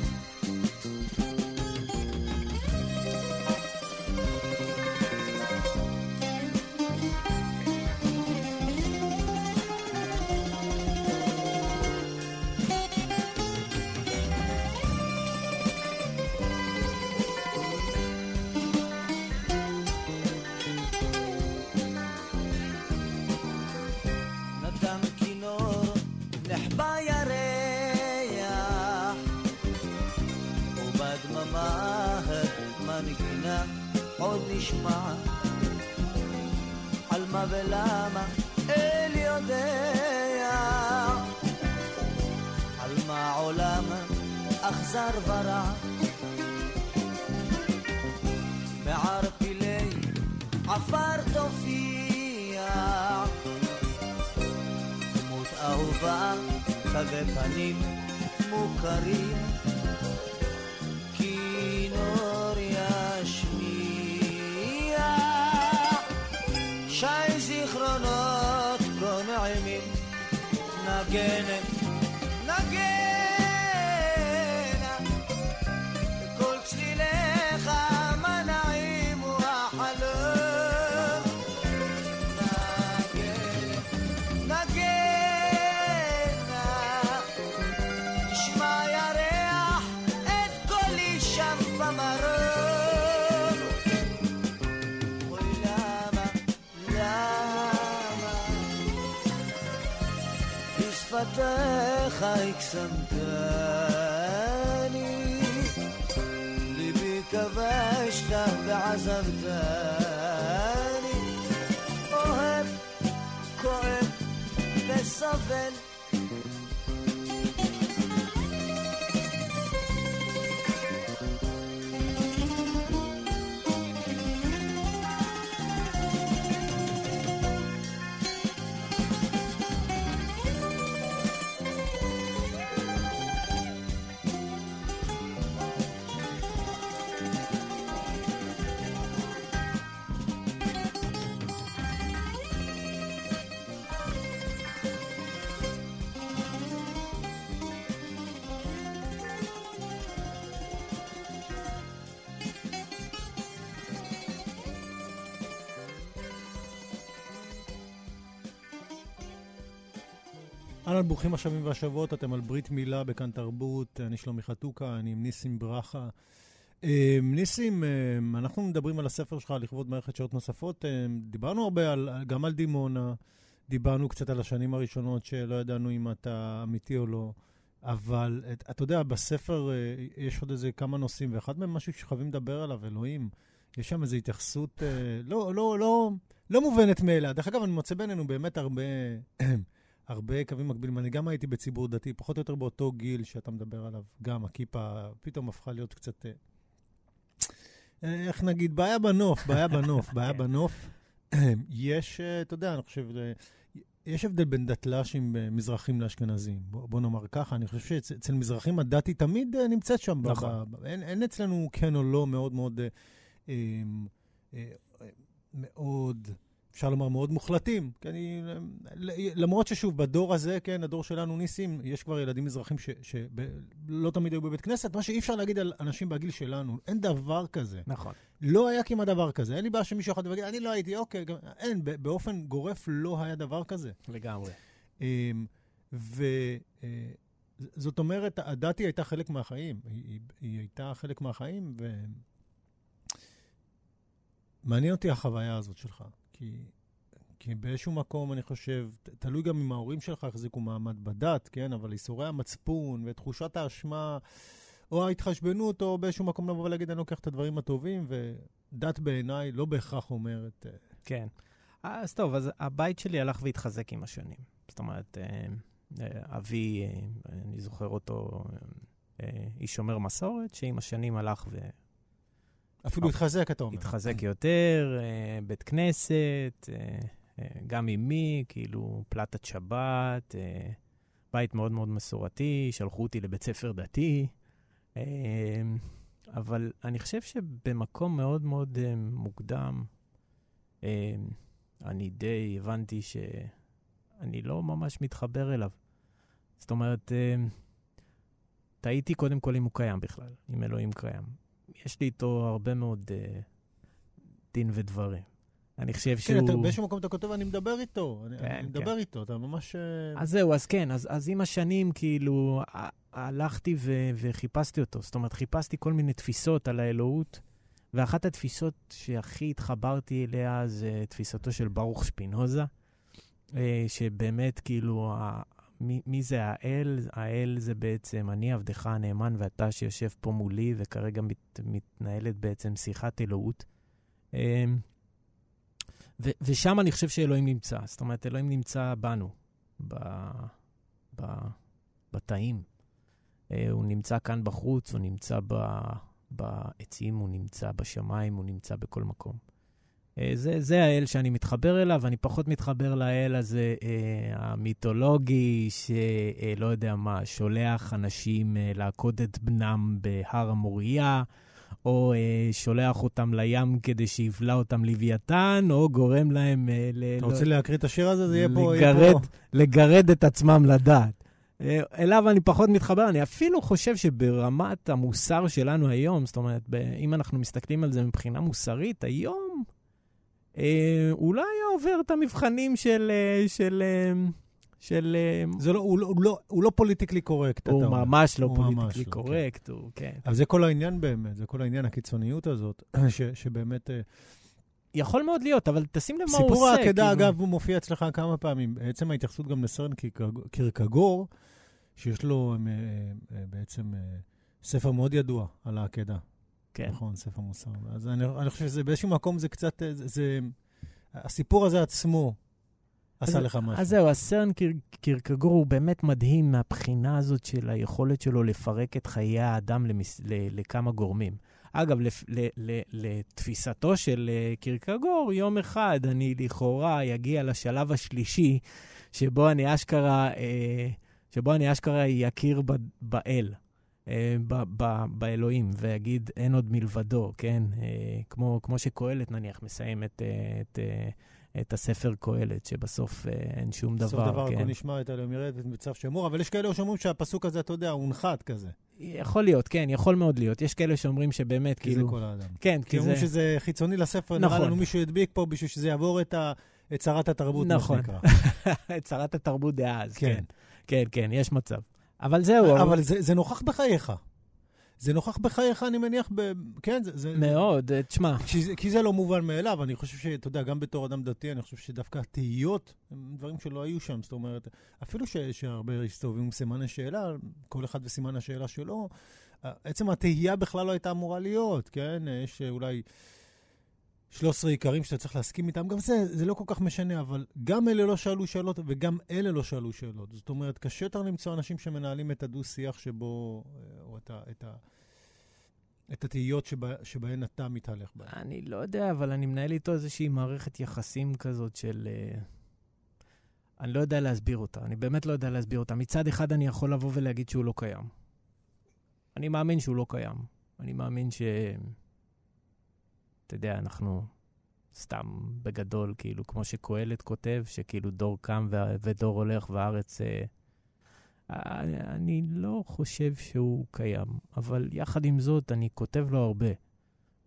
בשפתיך הקסמתני, ליבי כבשת ועזבתני, ברוכים השבים והשבות, אתם על ברית מילה בכאן תרבות, אני שלומי חתוקה, אני עם ניסים ברכה. אה, ניסים, אה, אנחנו מדברים על הספר שלך לכבוד מערכת שעות נוספות. אה, דיברנו הרבה על, גם על דימונה, דיברנו קצת על השנים הראשונות שלא ידענו אם אתה אמיתי או לא, אבל את- אתה יודע, בספר יש עוד איזה כמה נושאים, ואחד מהם משהו שחייבים לדבר עליו, אלוהים. יש שם איזו התייחסות לא, לא, לא, לא מובנת מאליה. דרך אגב, אני מוצא בינינו באמת הרבה, הרבה קווים מקבילים. אני גם הייתי בציבור דתי, פחות או יותר באותו גיל שאתה מדבר עליו. גם הכיפה פתאום הפכה להיות קצת... אה, אה, איך נגיד, בעיה בנוף, בעיה בנוף, בעיה בנוף. יש, אה, אתה יודע, אני חושב, יש הבדל בין דתל"שים מזרחים לאשכנזים. בוא, בוא נאמר ככה, אני חושב שאצל מזרחים הדת היא תמיד נמצאת שם. נכון. ב- אין, אין אצלנו כן או לא מאוד מאוד, אה, אה, מאוד, אפשר לומר, מאוד מוחלטים. כי אני, אה, למרות ששוב, בדור הזה, כן, הדור שלנו, ניסים, יש כבר ילדים מזרחים שלא תמיד היו בבית כנסת, מה שאי אפשר להגיד על אנשים בגיל שלנו. אין דבר כזה. נכון. לא היה כמעט דבר כזה. אין לי בעיה שמישהו אחד יגיד, אני לא הייתי, אוקיי, גם, אין, באופן גורף לא היה דבר כזה. לגמרי. אמ, וזאת אומרת, הדת היא הייתה חלק מהחיים. היא, היא, היא הייתה חלק מהחיים, ו... מעניין אותי החוויה הזאת שלך. כי, כי באיזשהו מקום, אני חושב, תלוי גם אם ההורים שלך החזיקו מעמד בדת, כן? אבל ייסורי המצפון ותחושת האשמה, או ההתחשבנות, או באיזשהו מקום לבוא ולהגיד, אני לוקח את הדברים הטובים, ודת בעיניי לא בהכרח אומרת... אה, כן. אז טוב, אז הבית שלי הלך והתחזק עם השנים. זאת אומרת, אה, אה, אבי, אני זוכר אותו, איש שומר מסורת, שעם השנים הלך אפילו אוקיי. התחזק, אתה אומר. והתחזק יותר, אה, בית כנסת, אה, אה, גם אמי, כאילו, פלטת שבת, בית מאוד מאוד מסורתי, שלחו אותי לבית ספר דתי. אבל אני חושב שבמקום מאוד מאוד מוקדם, אני די הבנתי שאני לא ממש מתחבר אליו. זאת אומרת, תהיתי קודם כל אם הוא קיים בכלל, אם אלוהים קיים. יש לי איתו הרבה מאוד אה, דין ודברים. אני חושב כן, שהוא... אתה, באיזשהו מקום אתה כותב, אני מדבר איתו. אני, כן, אני מדבר איתו, אתה ממש... אה, אז זהו, אז כן, אז, אז עם השנים, כאילו, הלכתי ו- וחיפשתי אותו. זאת אומרת, חיפשתי כל מיני תפיסות על האלוהות, ואחת התפיסות שהכי התחברתי אליה זה תפיסתו של ברוך שפינוזה, אה, שבאמת, כאילו, מי, מי זה האל? האל זה בעצם אני, עבדך הנאמן, ואתה שיושב פה מולי, וכרגע מת, מתנהלת בעצם שיחת אלוהות. אה, ו- ושם אני חושב שאלוהים נמצא. זאת אומרת, אלוהים נמצא בנו, ב- ב- בתאים. אה, הוא נמצא כאן בחוץ, הוא נמצא ב- בעצים, הוא נמצא בשמיים, הוא נמצא בכל מקום. אה, זה, זה האל שאני מתחבר אליו, אני פחות מתחבר לאל הזה אה, המיתולוגי, שלא יודע מה, שולח אנשים אה, לעקוד את בנם בהר המוריה, או אה, שולח אותם לים כדי שיבלע אותם לוויתן, או גורם להם אה, ל... אתה לא- רוצה להקריא את השיר הזה? זה יהיה פה... יהיה לגרד, פה- לגרד את עצמם לדעת. אה, אליו אני פחות מתחבר, אני אפילו חושב שברמת המוסר שלנו היום, זאת אומרת, אם אנחנו מסתכלים על זה מבחינה מוסרית, היום אה, הוא לא היה עובר את המבחנים של... אה, של, אה, של אה, זה לא, הוא, לא, הוא, לא, הוא לא politically correct, אתה הוא אומר. ממש לא הוא ממש politically לא, correct, הוא, כן. אבל זה כל העניין באמת, זה כל העניין, הקיצוניות הזאת, ש, שבאמת... אה, יכול מאוד להיות, אבל תשים לב מה הוא עושה. סיפור העקדה, כאילו. אגב, הוא מופיע אצלך כמה פעמים. בעצם ההתייחסות גם לסרן קירקג- קירקגור, שיש לו אה, אה, בעצם אה, ספר מאוד ידוע על העקדה. כן. נכון, ספר מוסר. אז אני, אני חושב שבאיזשהו מקום זה קצת, אה, זה, זה... הסיפור הזה עצמו עשה אז- לך משהו. אז זהו, הסרן קיר, קירקגור הוא באמת מדהים מהבחינה הזאת של היכולת שלו לפרק את חיי האדם למס, ל, לכמה גורמים. אגב, לפ, ל, ל, לתפיסתו של אה, קירקגור, יום אחד אני לכאורה אגיע לשלב השלישי, שבו אני אשכרה, אה, שבו אני אשכרה יכיר ב, באל. אה, ב- ב- באלוהים, ויגיד, אין עוד מלבדו, כן? אה, כמו, כמו שקהלת, נניח, מסיים את, אה, את, את הספר קהלת, שבסוף אין שום דבר, בסוף דבר כן? הכל נשמע את אלוהים ירד וצו שמור, אבל יש כאלה שאומרים שהפסוק הזה, אתה יודע, הונחת כזה. יכול להיות, כן, יכול מאוד להיות. יש כאלה שאומרים שבאמת, כי כאילו... זה כל האדם. כן, כי כי זה... אומרים שזה חיצוני לספר, נראה נכון. לנו מישהו הדביק פה בשביל שזה יעבור את, ה, את שרת התרבות, מה נכון. שנקרא. את שרת התרבות דאז, כן. כן. כן, כן, יש מצב. אבל זהו, אבל זה, זה נוכח בחייך. זה נוכח בחייך, אני מניח, ב... כן, זה... זה מאוד, אה, תשמע, כי כי זה לא מובן מאליו, אני חושב שאתה יודע, גם בתור אדם דתי, אני חושב שדווקא התהיות הם דברים שלא היו שם. זאת אומרת, אפילו ש, שהרבה הסתובבים עם סימני שאלה, כל אחד וסימן השאלה שלו, עצם התהייה בכלל לא הייתה אמורה להיות, כן? יש אולי 13 עיקרים שאתה צריך להסכים איתם, גם זה, זה לא כל כך משנה, אבל גם אלה לא שאלו שאלות וגם אלה לא שאלו שאלות. זאת אומרת, קשה יותר למצוא אנשים שמנהלים את הדו-שיח שבו, אה, או את, ה, את, ה, את התהיות שבה, שבהן אתה מתהלך בהן. אני לא יודע, אבל אני מנהל איתו איזושהי מערכת יחסים כזאת של... אה, אני לא יודע להסביר אותה, אני באמת לא יודע להסביר אותה. מצד אחד אני יכול לבוא ולהגיד שהוא לא קיים. אני מאמין שהוא לא קיים. אני מאמין ש... אתה יודע, אנחנו סתם בגדול, כאילו, כמו שקהלת כותב, שכאילו דור קם ו- ודור הולך והארץ... אה, אה, אני לא חושב שהוא קיים, אבל יחד עם זאת, אני כותב לו הרבה.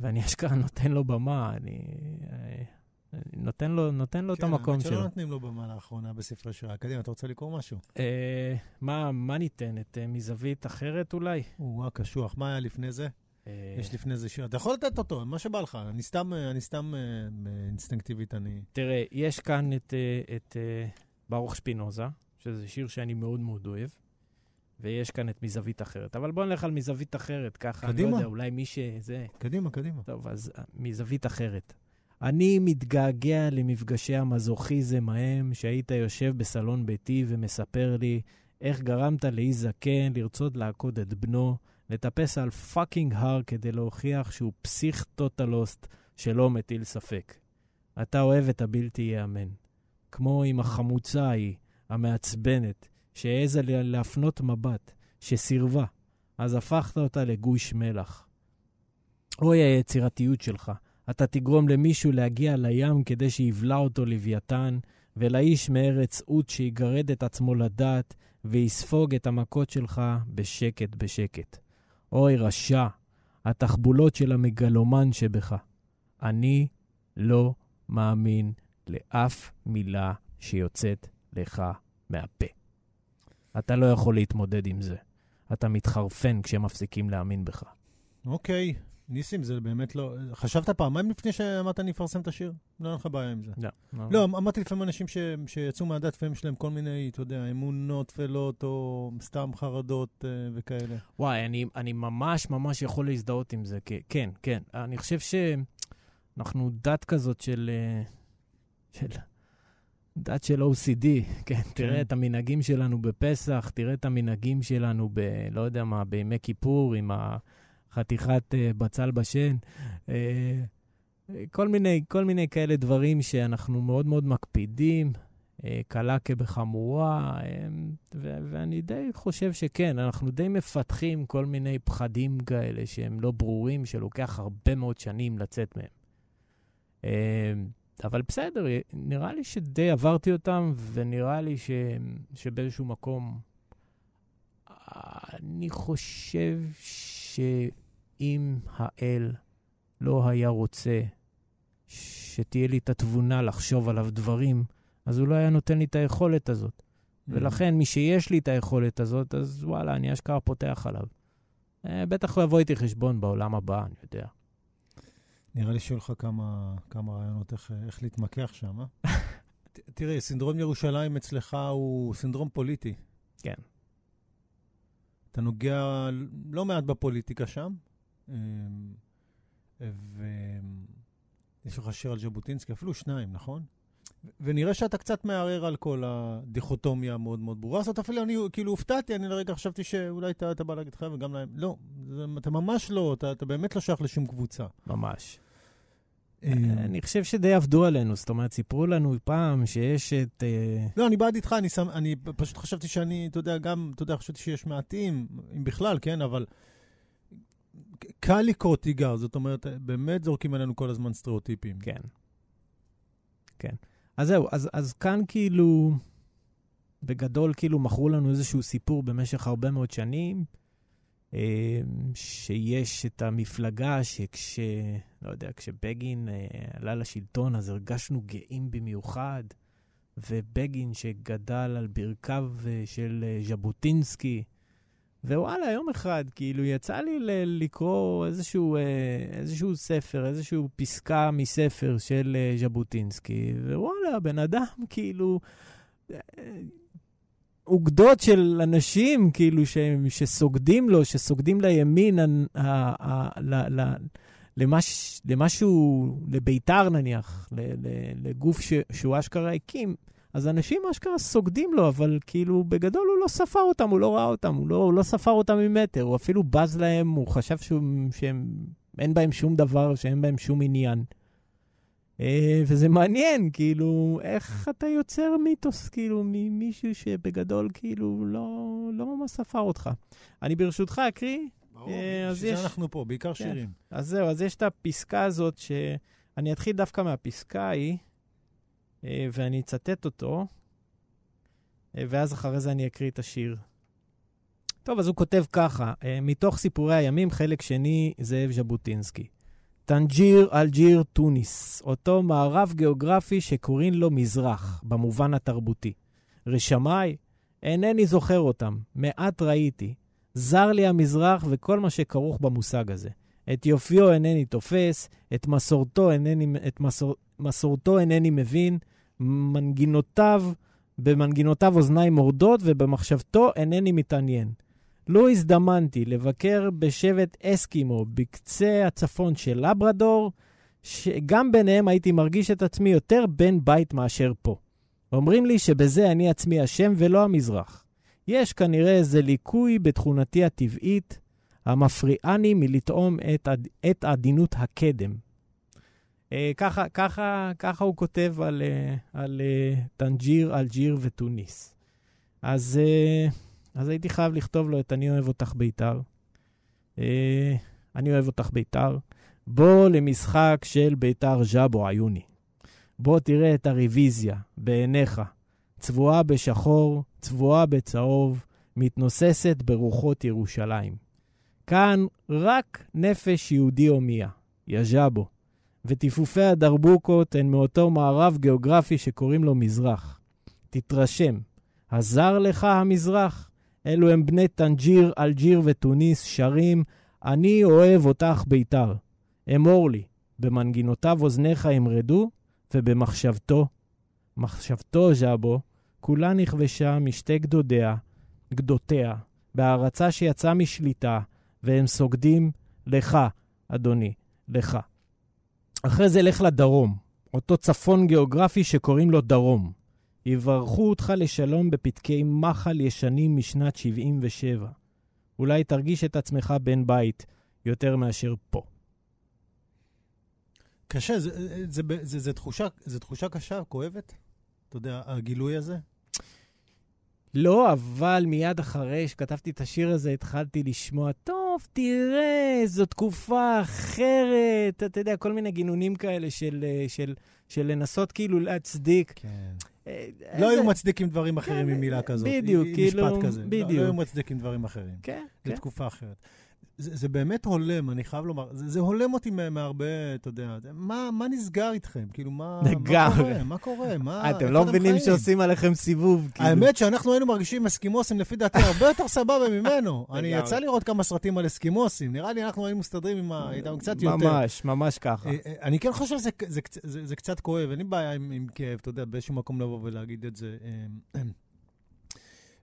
ואני אשכרה נותן לו במה, אני, אה, נותן לו, נותן לו את המקום כן, שלו. שלא נותנים לו במה לאחרונה בספרי שירה. קדימה, אתה רוצה לקרוא משהו? אה, מה, מה ניתן? את אה, מזווית אחרת אולי? או-אה, קשוח. מה היה לפני זה? אה, יש לפני זה שיר. אתה יכול לתת אותו, מה שבא לך. אני סתם, אני סתם אה, אינסטינקטיבית, אני... תראה, יש כאן את, אה, את ברוך שפינוזה, שזה שיר שאני מאוד מאוד אוהב, ויש כאן את מזווית אחרת. אבל בוא נלך על מזווית אחרת, ככה, אני קדימה. לא יודע, אולי מי שזה... קדימה, קדימה. טוב, אז מזווית אחרת. אני מתגעגע למפגשי המזוכיזם ההם, שהיית יושב בסלון ביתי ומספר לי איך גרמת לאי זקן לרצות לעקוד את בנו, לטפס על fucking הר כדי להוכיח שהוא פסיך טוטלוסט שלא מטיל ספק. אתה אוהב את הבלתי ייאמן. כמו עם החמוצה ההיא, המעצבנת, שהעזה לה- להפנות מבט, שסירבה, אז הפכת אותה לגוש מלח. אוי היצירתיות שלך. אתה תגרום למישהו להגיע לים כדי שיבלע אותו לוויתן, ולאיש מארץ עות שיגרד את עצמו לדעת, ויספוג את המכות שלך בשקט בשקט. אוי רשע, התחבולות של המגלומן שבך. אני לא מאמין לאף מילה שיוצאת לך מהפה. אתה לא יכול להתמודד עם זה. אתה מתחרפן כשמפסיקים להאמין בך. אוקיי. ניסים, זה באמת לא... חשבת פעמיים לפני שאמרת אני אפרסם את השיר? לא היה לך בעיה עם זה. לא. לא, אמרתי לפעמים אנשים ש... שיצאו מהדת, לפעמים יש להם כל מיני, אתה יודע, אמונות טפלות, או סתם חרדות אה, וכאלה. וואי, אני, אני ממש ממש יכול להזדהות עם זה. כן, כן. אני חושב שאנחנו דת כזאת של... אה, של... דת של OCD, כן, תראה את המנהגים שלנו בפסח, תראה את המנהגים שלנו ב... לא יודע מה, בימי כיפור, עם החתיכת אה, בצל בשן. אה, כל מיני, כל מיני כאלה דברים שאנחנו מאוד מאוד מקפידים, אה, קלה כבחמורה, אה, ו- ואני די חושב שכן, אנחנו די מפתחים כל מיני פחדים כאלה שהם לא ברורים, שלוקח הרבה מאוד שנים לצאת מהם. אה, אבל בסדר, נראה לי שדי עברתי אותם, ונראה לי ש... שבאיזשהו מקום, אני חושב שאם האל לא היה רוצה שתהיה לי את התבונה לחשוב עליו דברים, אז הוא לא היה נותן לי את היכולת הזאת. ולכן, מי שיש לי את היכולת הזאת, אז וואלה, אני אשכרה פותח עליו. אה, בטח הוא יבוא איתי חשבון בעולם הבא, אני יודע. נראה לי שיהיו לך כמה, כמה רעיונות איך, איך להתמקח שם, אה? תראה, סינדרום ירושלים אצלך הוא סינדרום פוליטי. כן. אתה נוגע לא מעט בפוליטיקה שם, ויש לך שיר על ז'בוטינסקי, אפילו שניים, נכון? ונראה שאתה קצת מערער על כל הדיכוטומיה המאוד מאוד ברורה הזאת. אפילו אני כאילו הופתעתי, אני לרגע חשבתי שאולי אתה, אתה בא להגיד לך וגם להם. לא, אתה ממש לא, אתה, אתה באמת לא שייך לשום קבוצה. ממש. אמ, אני חושב שדי עבדו עלינו, זאת אומרת, סיפרו לנו פעם שיש את... אה, לא, אני בעד איתך, אני, שם, אני פשוט חשבתי שאני, אתה יודע, גם, אתה יודע, חשבתי שיש מעטים, אם בכלל, כן, אבל קל לקרוא תיגר, זאת אומרת, באמת זורקים עלינו כל הזמן סטריאוטיפים. כן. כן. אז זהו, אז, אז כאן כאילו, בגדול כאילו מכרו לנו איזשהו סיפור במשך הרבה מאוד שנים, אה, שיש את המפלגה שכש... לא יודע, כשבגין אה, עלה לשלטון, אז הרגשנו גאים במיוחד, ובגין שגדל על ברכיו אה, של ז'בוטינסקי, ווואלה, יום אחד, כאילו, יצא לי ל- לקרוא איזשהו, אה, איזשהו ספר, איזשהו פסקה מספר של אה, ז'בוטינסקי, ווואלה, בן אדם, כאילו, אה, אוגדות של אנשים, כאילו, ש, שסוגדים לו, שסוגדים לימין, ה, ה, ה, ל, ל, למש, למשהו, לביתר נניח, ל, ל, לגוף ש, שהוא אשכרה הקים, אז אנשים אשכרה סוגדים לו, אבל כאילו, בגדול הוא לא ספר אותם, הוא לא ראה אותם, הוא לא, הוא לא ספר אותם ממטר, הוא אפילו בז להם, הוא חשב שהוא, שהם, אין בהם שום דבר, שאין בהם שום עניין. אה, וזה מעניין, כאילו, איך אתה יוצר מיתוס, כאילו, ממישהו שבגדול, כאילו, לא, לא ממש ספר אותך. אני ברשותך אקריא, ברור, אה, בשביל יש- זה אנחנו פה, בעיקר כן. שירים. אז זהו, אז יש את הפסקה הזאת, שאני אתחיל דווקא מהפסקה ההיא, ואני אצטט אותו, אה, ואז אחרי זה אני אקריא את השיר. טוב, אז הוא כותב ככה, אה, מתוך סיפורי הימים, חלק שני, זאב ז'בוטינסקי. טנג'יר אלג'יר טוניס, אותו מערב גיאוגרפי שקוראים לו מזרח, במובן התרבותי. רשמיי, אינני זוכר אותם, מעט ראיתי. זר לי המזרח וכל מה שכרוך במושג הזה. את יופיו אינני תופס, את מסורתו אינני, את מסור, מסורתו אינני מבין, מנגינותיו, במנגינותיו אוזניים מורדות ובמחשבתו אינני מתעניין. לו הזדמנתי לבקר בשבט אסקימו בקצה הצפון של לברדור, שגם ביניהם הייתי מרגיש את עצמי יותר בן בית מאשר פה. אומרים לי שבזה אני עצמי אשם ולא המזרח. יש כנראה איזה ליקוי בתכונתי הטבעית המפריעני מלטעום את, עד- את עדינות הקדם. אה, ככה, ככה, ככה הוא כותב על, אה, על אה, טנג'יר, אלג'יר וטוניס. אז, אז הייתי חייב לכתוב לו את אני אוהב אותך בית"ר. אני אוהב אותך בית"ר. בוא למשחק של בית"ר ז'אבו עיוני. בוא תראה את הרוויזיה בעיניך. צבועה בשחור, צבועה בצהוב, מתנוססת ברוחות ירושלים. כאן רק נפש יהודי הומייה, יז'אבו, וטיפופי הדרבוקות הן מאותו מערב גיאוגרפי שקוראים לו מזרח. תתרשם, הזר לך המזרח? אלו הם בני טנג'יר, אלג'יר וטוניס שרים, אני אוהב אותך ביתר. אמור לי, במנגינותיו אוזניך ימרדו, ובמחשבתו, מחשבתו ז'אבו, כולה נכבשה משתי גדודיה, גדותיה, בהערצה שיצאה משליטה, והם סוגדים לך, אדוני, לך. אחרי זה לך לדרום, אותו צפון גיאוגרפי שקוראים לו דרום. יברכו אותך לשלום בפתקי מחל ישנים משנת 77. אולי תרגיש את עצמך בן בית יותר מאשר פה. קשה, זה, זה, זה, זה, זה, תחושה, זה תחושה קשה, כואבת? אתה יודע, הגילוי הזה? לא, אבל מיד אחרי שכתבתי את השיר הזה, התחלתי לשמוע, טוב, תראה, זו תקופה אחרת, אתה יודע, כל מיני גינונים כאלה של, אה, של, של לנסות כאילו להצדיק. כן. אה, לא היו מצדיקים דברים אחרים כן, ממילה כזאת. בדיוק, עם כאילו, משפט כזה. בדיוק. לא היו מצדיקים דברים אחרים. כן, זו כן. תקופה אחרת. זה, זה באמת הולם, אני חייב לומר. זה, זה הולם אותי מה- מהרבה, אתה יודע, מה, מה נסגר איתכם? כאילו, מה, מה. קורה? מה קורה? מה, אתם לא מבינים? שעושים עליכם סיבוב. כאילו. האמת שאנחנו היינו מרגישים אסקימוסים, לפי דעתי, הרבה יותר סבבה ממנו. אני. יצא לראות כמה סרטים על אסקימוסים. נראה לי אנחנו היינו מסתדרים עם ה- איתם קצת יותר. ממש, ממש ככה. אה, אה, אני כן חושב שזה זה, זה, זה, זה קצת כואב, אין לי בעיה עם, עם כאב, אתה יודע, באיזשהו מקום לבוא ולהגיד את זה.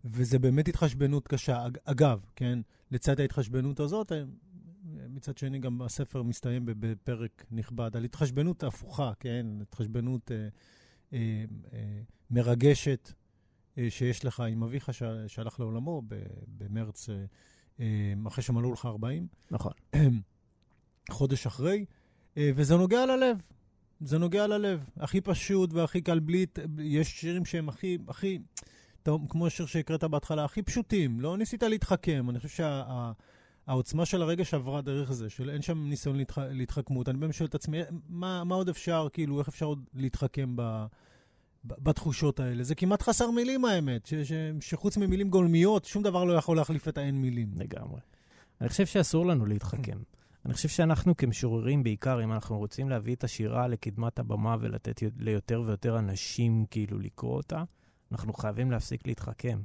וזה באמת התחשבנות קשה. אג- אגב, כן, לצד ההתחשבנות הזאת, מצד שני גם הספר מסתיים בפרק נכבד על התחשבנות הפוכה, כן, התחשבנות אה, אה, אה, מרגשת אה, שיש לך עם אביך שהלך לעולמו במרץ, אה, אה, אחרי שמלאו לך 40. נכון. חודש אחרי, אה, וזה נוגע ללב. זה נוגע ללב. הכי פשוט והכי קל בלי... יש שירים שהם הכי, הכי, טוב, כמו השיר שהקראת בהתחלה, הכי פשוטים. לא ניסית להתחכם. אני חושב שהעוצמה של הרגש עברה דרך זה, של אין שם ניסיון להתח, להתחכמות. אני באמת שואל את עצמי, מה, מה עוד אפשר, כאילו, איך אפשר עוד להתחכם ב... ב- בתחושות האלה. זה כמעט חסר מילים, האמת, ש, ש, שחוץ ממילים גולמיות, שום דבר לא יכול להחליף את האין מילים. לגמרי. אני חושב שאסור לנו להתחכם. אני חושב שאנחנו כמשוררים, בעיקר, אם אנחנו רוצים להביא את השירה לקדמת הבמה ולתת ליותר ויותר אנשים כאילו לקרוא אותה, אנחנו חייבים להפסיק להתחכם.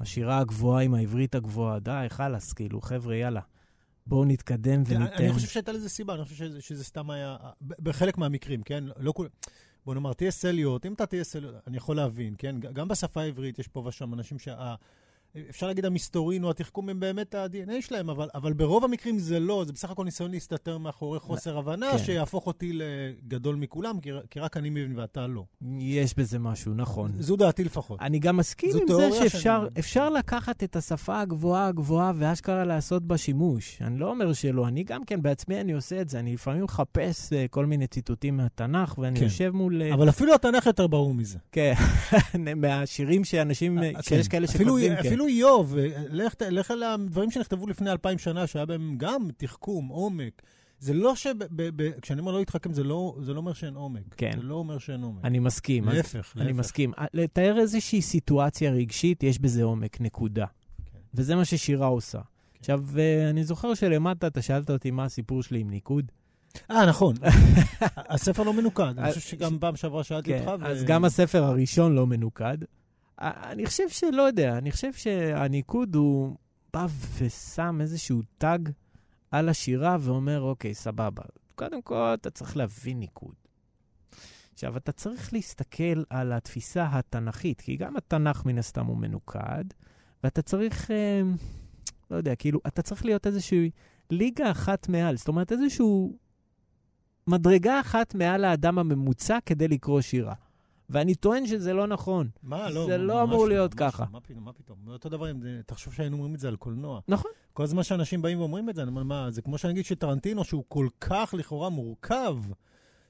השירה הגבוהה עם העברית הגבוהה, די, חלאס, כאילו, חבר'ה, יאללה. בואו נתקדם וניתן... אני חושב שהייתה לזה סיבה, אני חושב שזה, שזה סתם היה, בחלק מהמקרים, כן? לא כול... בוא נאמר, תהיה סליות, אם אתה תהיה סליות, אני יכול להבין, כן? גם בשפה העברית יש פה ושם אנשים שה... אפשר להגיד המסתורין או התחכום הם באמת ה-DNA שלהם, אבל, אבל ברוב המקרים זה לא, זה בסך הכל ניסיון להסתתר מאחורי חוסר הבנה, כן. שיהפוך אותי לגדול מכולם, כי, כי רק אני מבין ואתה לא. יש בזה משהו, נכון. זו דעתי לפחות. אני גם מסכים עם זה שאפשר שאני- אפשר לקחת את השפה הגבוהה הגבוהה ואשכרה לעשות בה שימוש. אני לא אומר שלא, אני גם כן בעצמי אני עושה את זה. אני לפעמים מחפש אה, כל מיני ציטוטים מהתנ"ך, ואני כן. יושב מול... אה, אבל אפילו התנ"ך יותר ברור מזה. כן, מהשירים שאנשים, אה, שיש כן. כאלה שכותבים, כן. אפילו איוב, לך, לך על הדברים שנכתבו לפני אלפיים שנה, שהיה בהם גם תחכום, עומק. זה לא ש... כשאני אומר לא להתחכם, זה לא, זה לא אומר שאין עומק. כן. זה לא אומר שאין עומק. אני מסכים. אז- להפך, אני להפך. מסכים. אה, לתאר איזושהי סיטואציה רגשית, יש בזה עומק, נקודה. כן. וזה מה ששירה עושה. עכשיו, אה, אני זוכר שלמטה אתה שאלת אותי מה הסיפור שלי עם ניקוד. אה, נכון. הספר לא מנוקד. אני אה, חושב שגם פעם שעברה שאלתי כן, אותך. אז גם הספר הראשון לא מנוקד. אני חושב שלא יודע, אני חושב שהניקוד הוא בא ושם איזשהו טאג על השירה ואומר, אוקיי, סבבה. קודם כל, אתה צריך להבין ניקוד. עכשיו, אתה צריך להסתכל על התפיסה התנ"כית, כי גם התנ"ך מן הסתם הוא מנוקד, ואתה צריך, אה, לא יודע, כאילו, אתה צריך להיות איזושהי ליגה אחת מעל, זאת אומרת, איזשהו מדרגה אחת מעל האדם הממוצע כדי לקרוא שירה. ואני טוען שזה לא נכון. מה, לא. זה לא ממש אמור להיות ממש ככה. לא. מה פתאום, מה פתאום? אותו דבר, תחשוב שהיינו אומרים את זה על קולנוע. נכון. כל הזמן שאנשים באים ואומרים את זה, אני אומר, מה, זה כמו שאני אגיד שטרנטינו, שהוא כל כך לכאורה מורכב,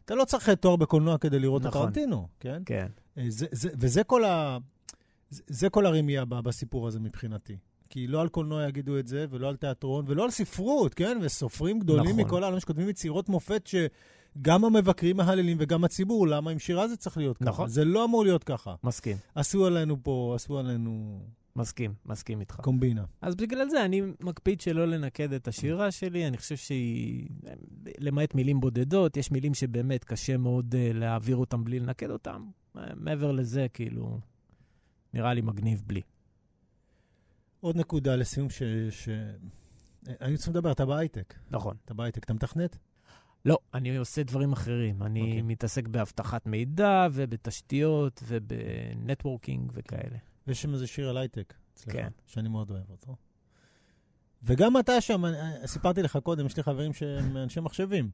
אתה לא צריך תואר בקולנוע כדי לראות את נכון. טרנטינו, כן? כן. אה, זה, זה, וזה כל, ה, זה, כל הרמייה בסיפור הזה מבחינתי. כי לא על קולנוע יגידו את זה, ולא על תיאטרון, ולא על ספרות, כן? וסופרים גדולים נכון. מכל העולם שכותבים יצירות מופת שגם המבקרים מהללים וגם הציבור, למה עם שירה זה צריך להיות ככה? נכון. זה לא אמור להיות ככה. מסכים, עשו עלינו פה, עשו עלינו מסכים, מסכים איתך. קומבינה. אז בגלל זה אני מקפיד שלא לנקד את השירה שלי, אני חושב שהיא, למעט מילים בודדות, יש מילים שבאמת קשה מאוד uh, להעביר אותם בלי לנקד אותם. Uh, מעבר לזה, כאילו, נראה לי מגניב בלי. עוד נקודה לסיום ש... ש... היינו צריכים לדבר, אתה בהייטק. נכון. אתה בהייטק, אתה מתכנת? לא, אני עושה דברים אחרים. אני אוקיי. אוקיי. מתעסק באבטחת מידע ובתשתיות וב networking וכאלה. ויש שם איזה שיר על הייטק אצלך, כן. שאני מאוד אוהב אותו. וגם אתה שם, אני- סיפרתי לך קודם, יש לי חברים שהם אנשי מחשבים.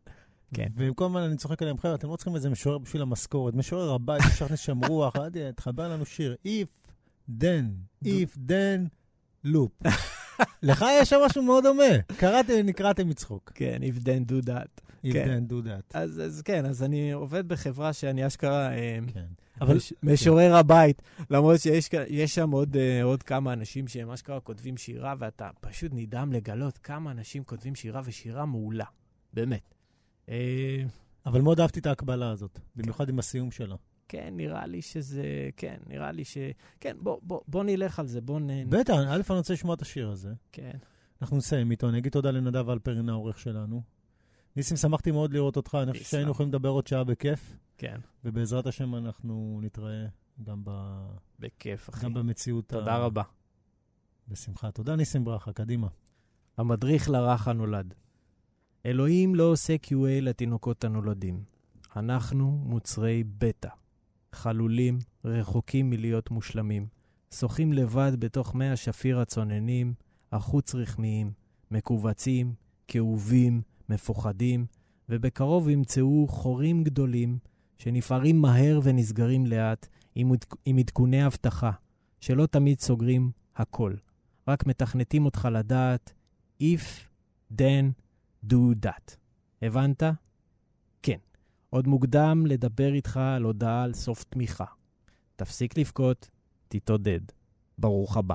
כן. וכל הזמן אני צוחק עליהם, חבר'ה, אתם לא צריכים איזה משורר בשביל המשכורת. משורר הבית, אפשר להכניס שם רוח, תחבר לנו שיר. If, then, if, then, loop. לך יש שם משהו מאוד דומה. קראתם, נקראתם מצחוק. כן, if then do that. If, כן. then, do that. אז, אז כן, אז אני עובד בחברה שאני אשכרה אה, כן. אבל מש, משורר הבית, למרות שיש שם עוד, אה, עוד כמה אנשים שהם אשכרה כותבים שירה, ואתה פשוט נדהם לגלות כמה אנשים כותבים שירה ושירה מעולה, באמת. אה, אבל מאוד אהבתי את ההקבלה הזאת, במיוחד עם הסיום שלה. כן, נראה לי שזה, כן, נראה לי ש... כן, בוא, בוא, בוא נלך על זה, בוא נ... בטח, א', אני רוצה לשמוע את השיר הזה. כן. אנחנו נסיים איתו, אני אגיד תודה לנדב אלפרין, העורך שלנו. ניסים, שמחתי מאוד לראות אותך, אני חושב. שהיינו יכולים לדבר עוד שעה בכיף, כן, ובעזרת השם אנחנו נתראה גם, ב... בכיף, אחי. גם במציאות. תודה ה... רבה. בשמחה. תודה, ניסים ברכה, קדימה. המדריך לרך הנולד. אלוהים לא עושה QA לתינוקות הנולדים. אנחנו מוצרי בטא. חלולים, רחוקים מלהיות מושלמים. שוחים לבד בתוך מי השפיר הצוננים, החוץ רחמיים, מכווצים, כאובים, מפוחדים, ובקרוב ימצאו חורים גדולים שנפערים מהר ונסגרים לאט עם, עד- עם עדכוני אבטחה, שלא תמיד סוגרים הכל, רק מתכנתים אותך לדעת If, then, do that. הבנת? עוד מוקדם לדבר איתך על הודעה על סוף תמיכה. תפסיק לבכות, תתעודד. ברוך הבא.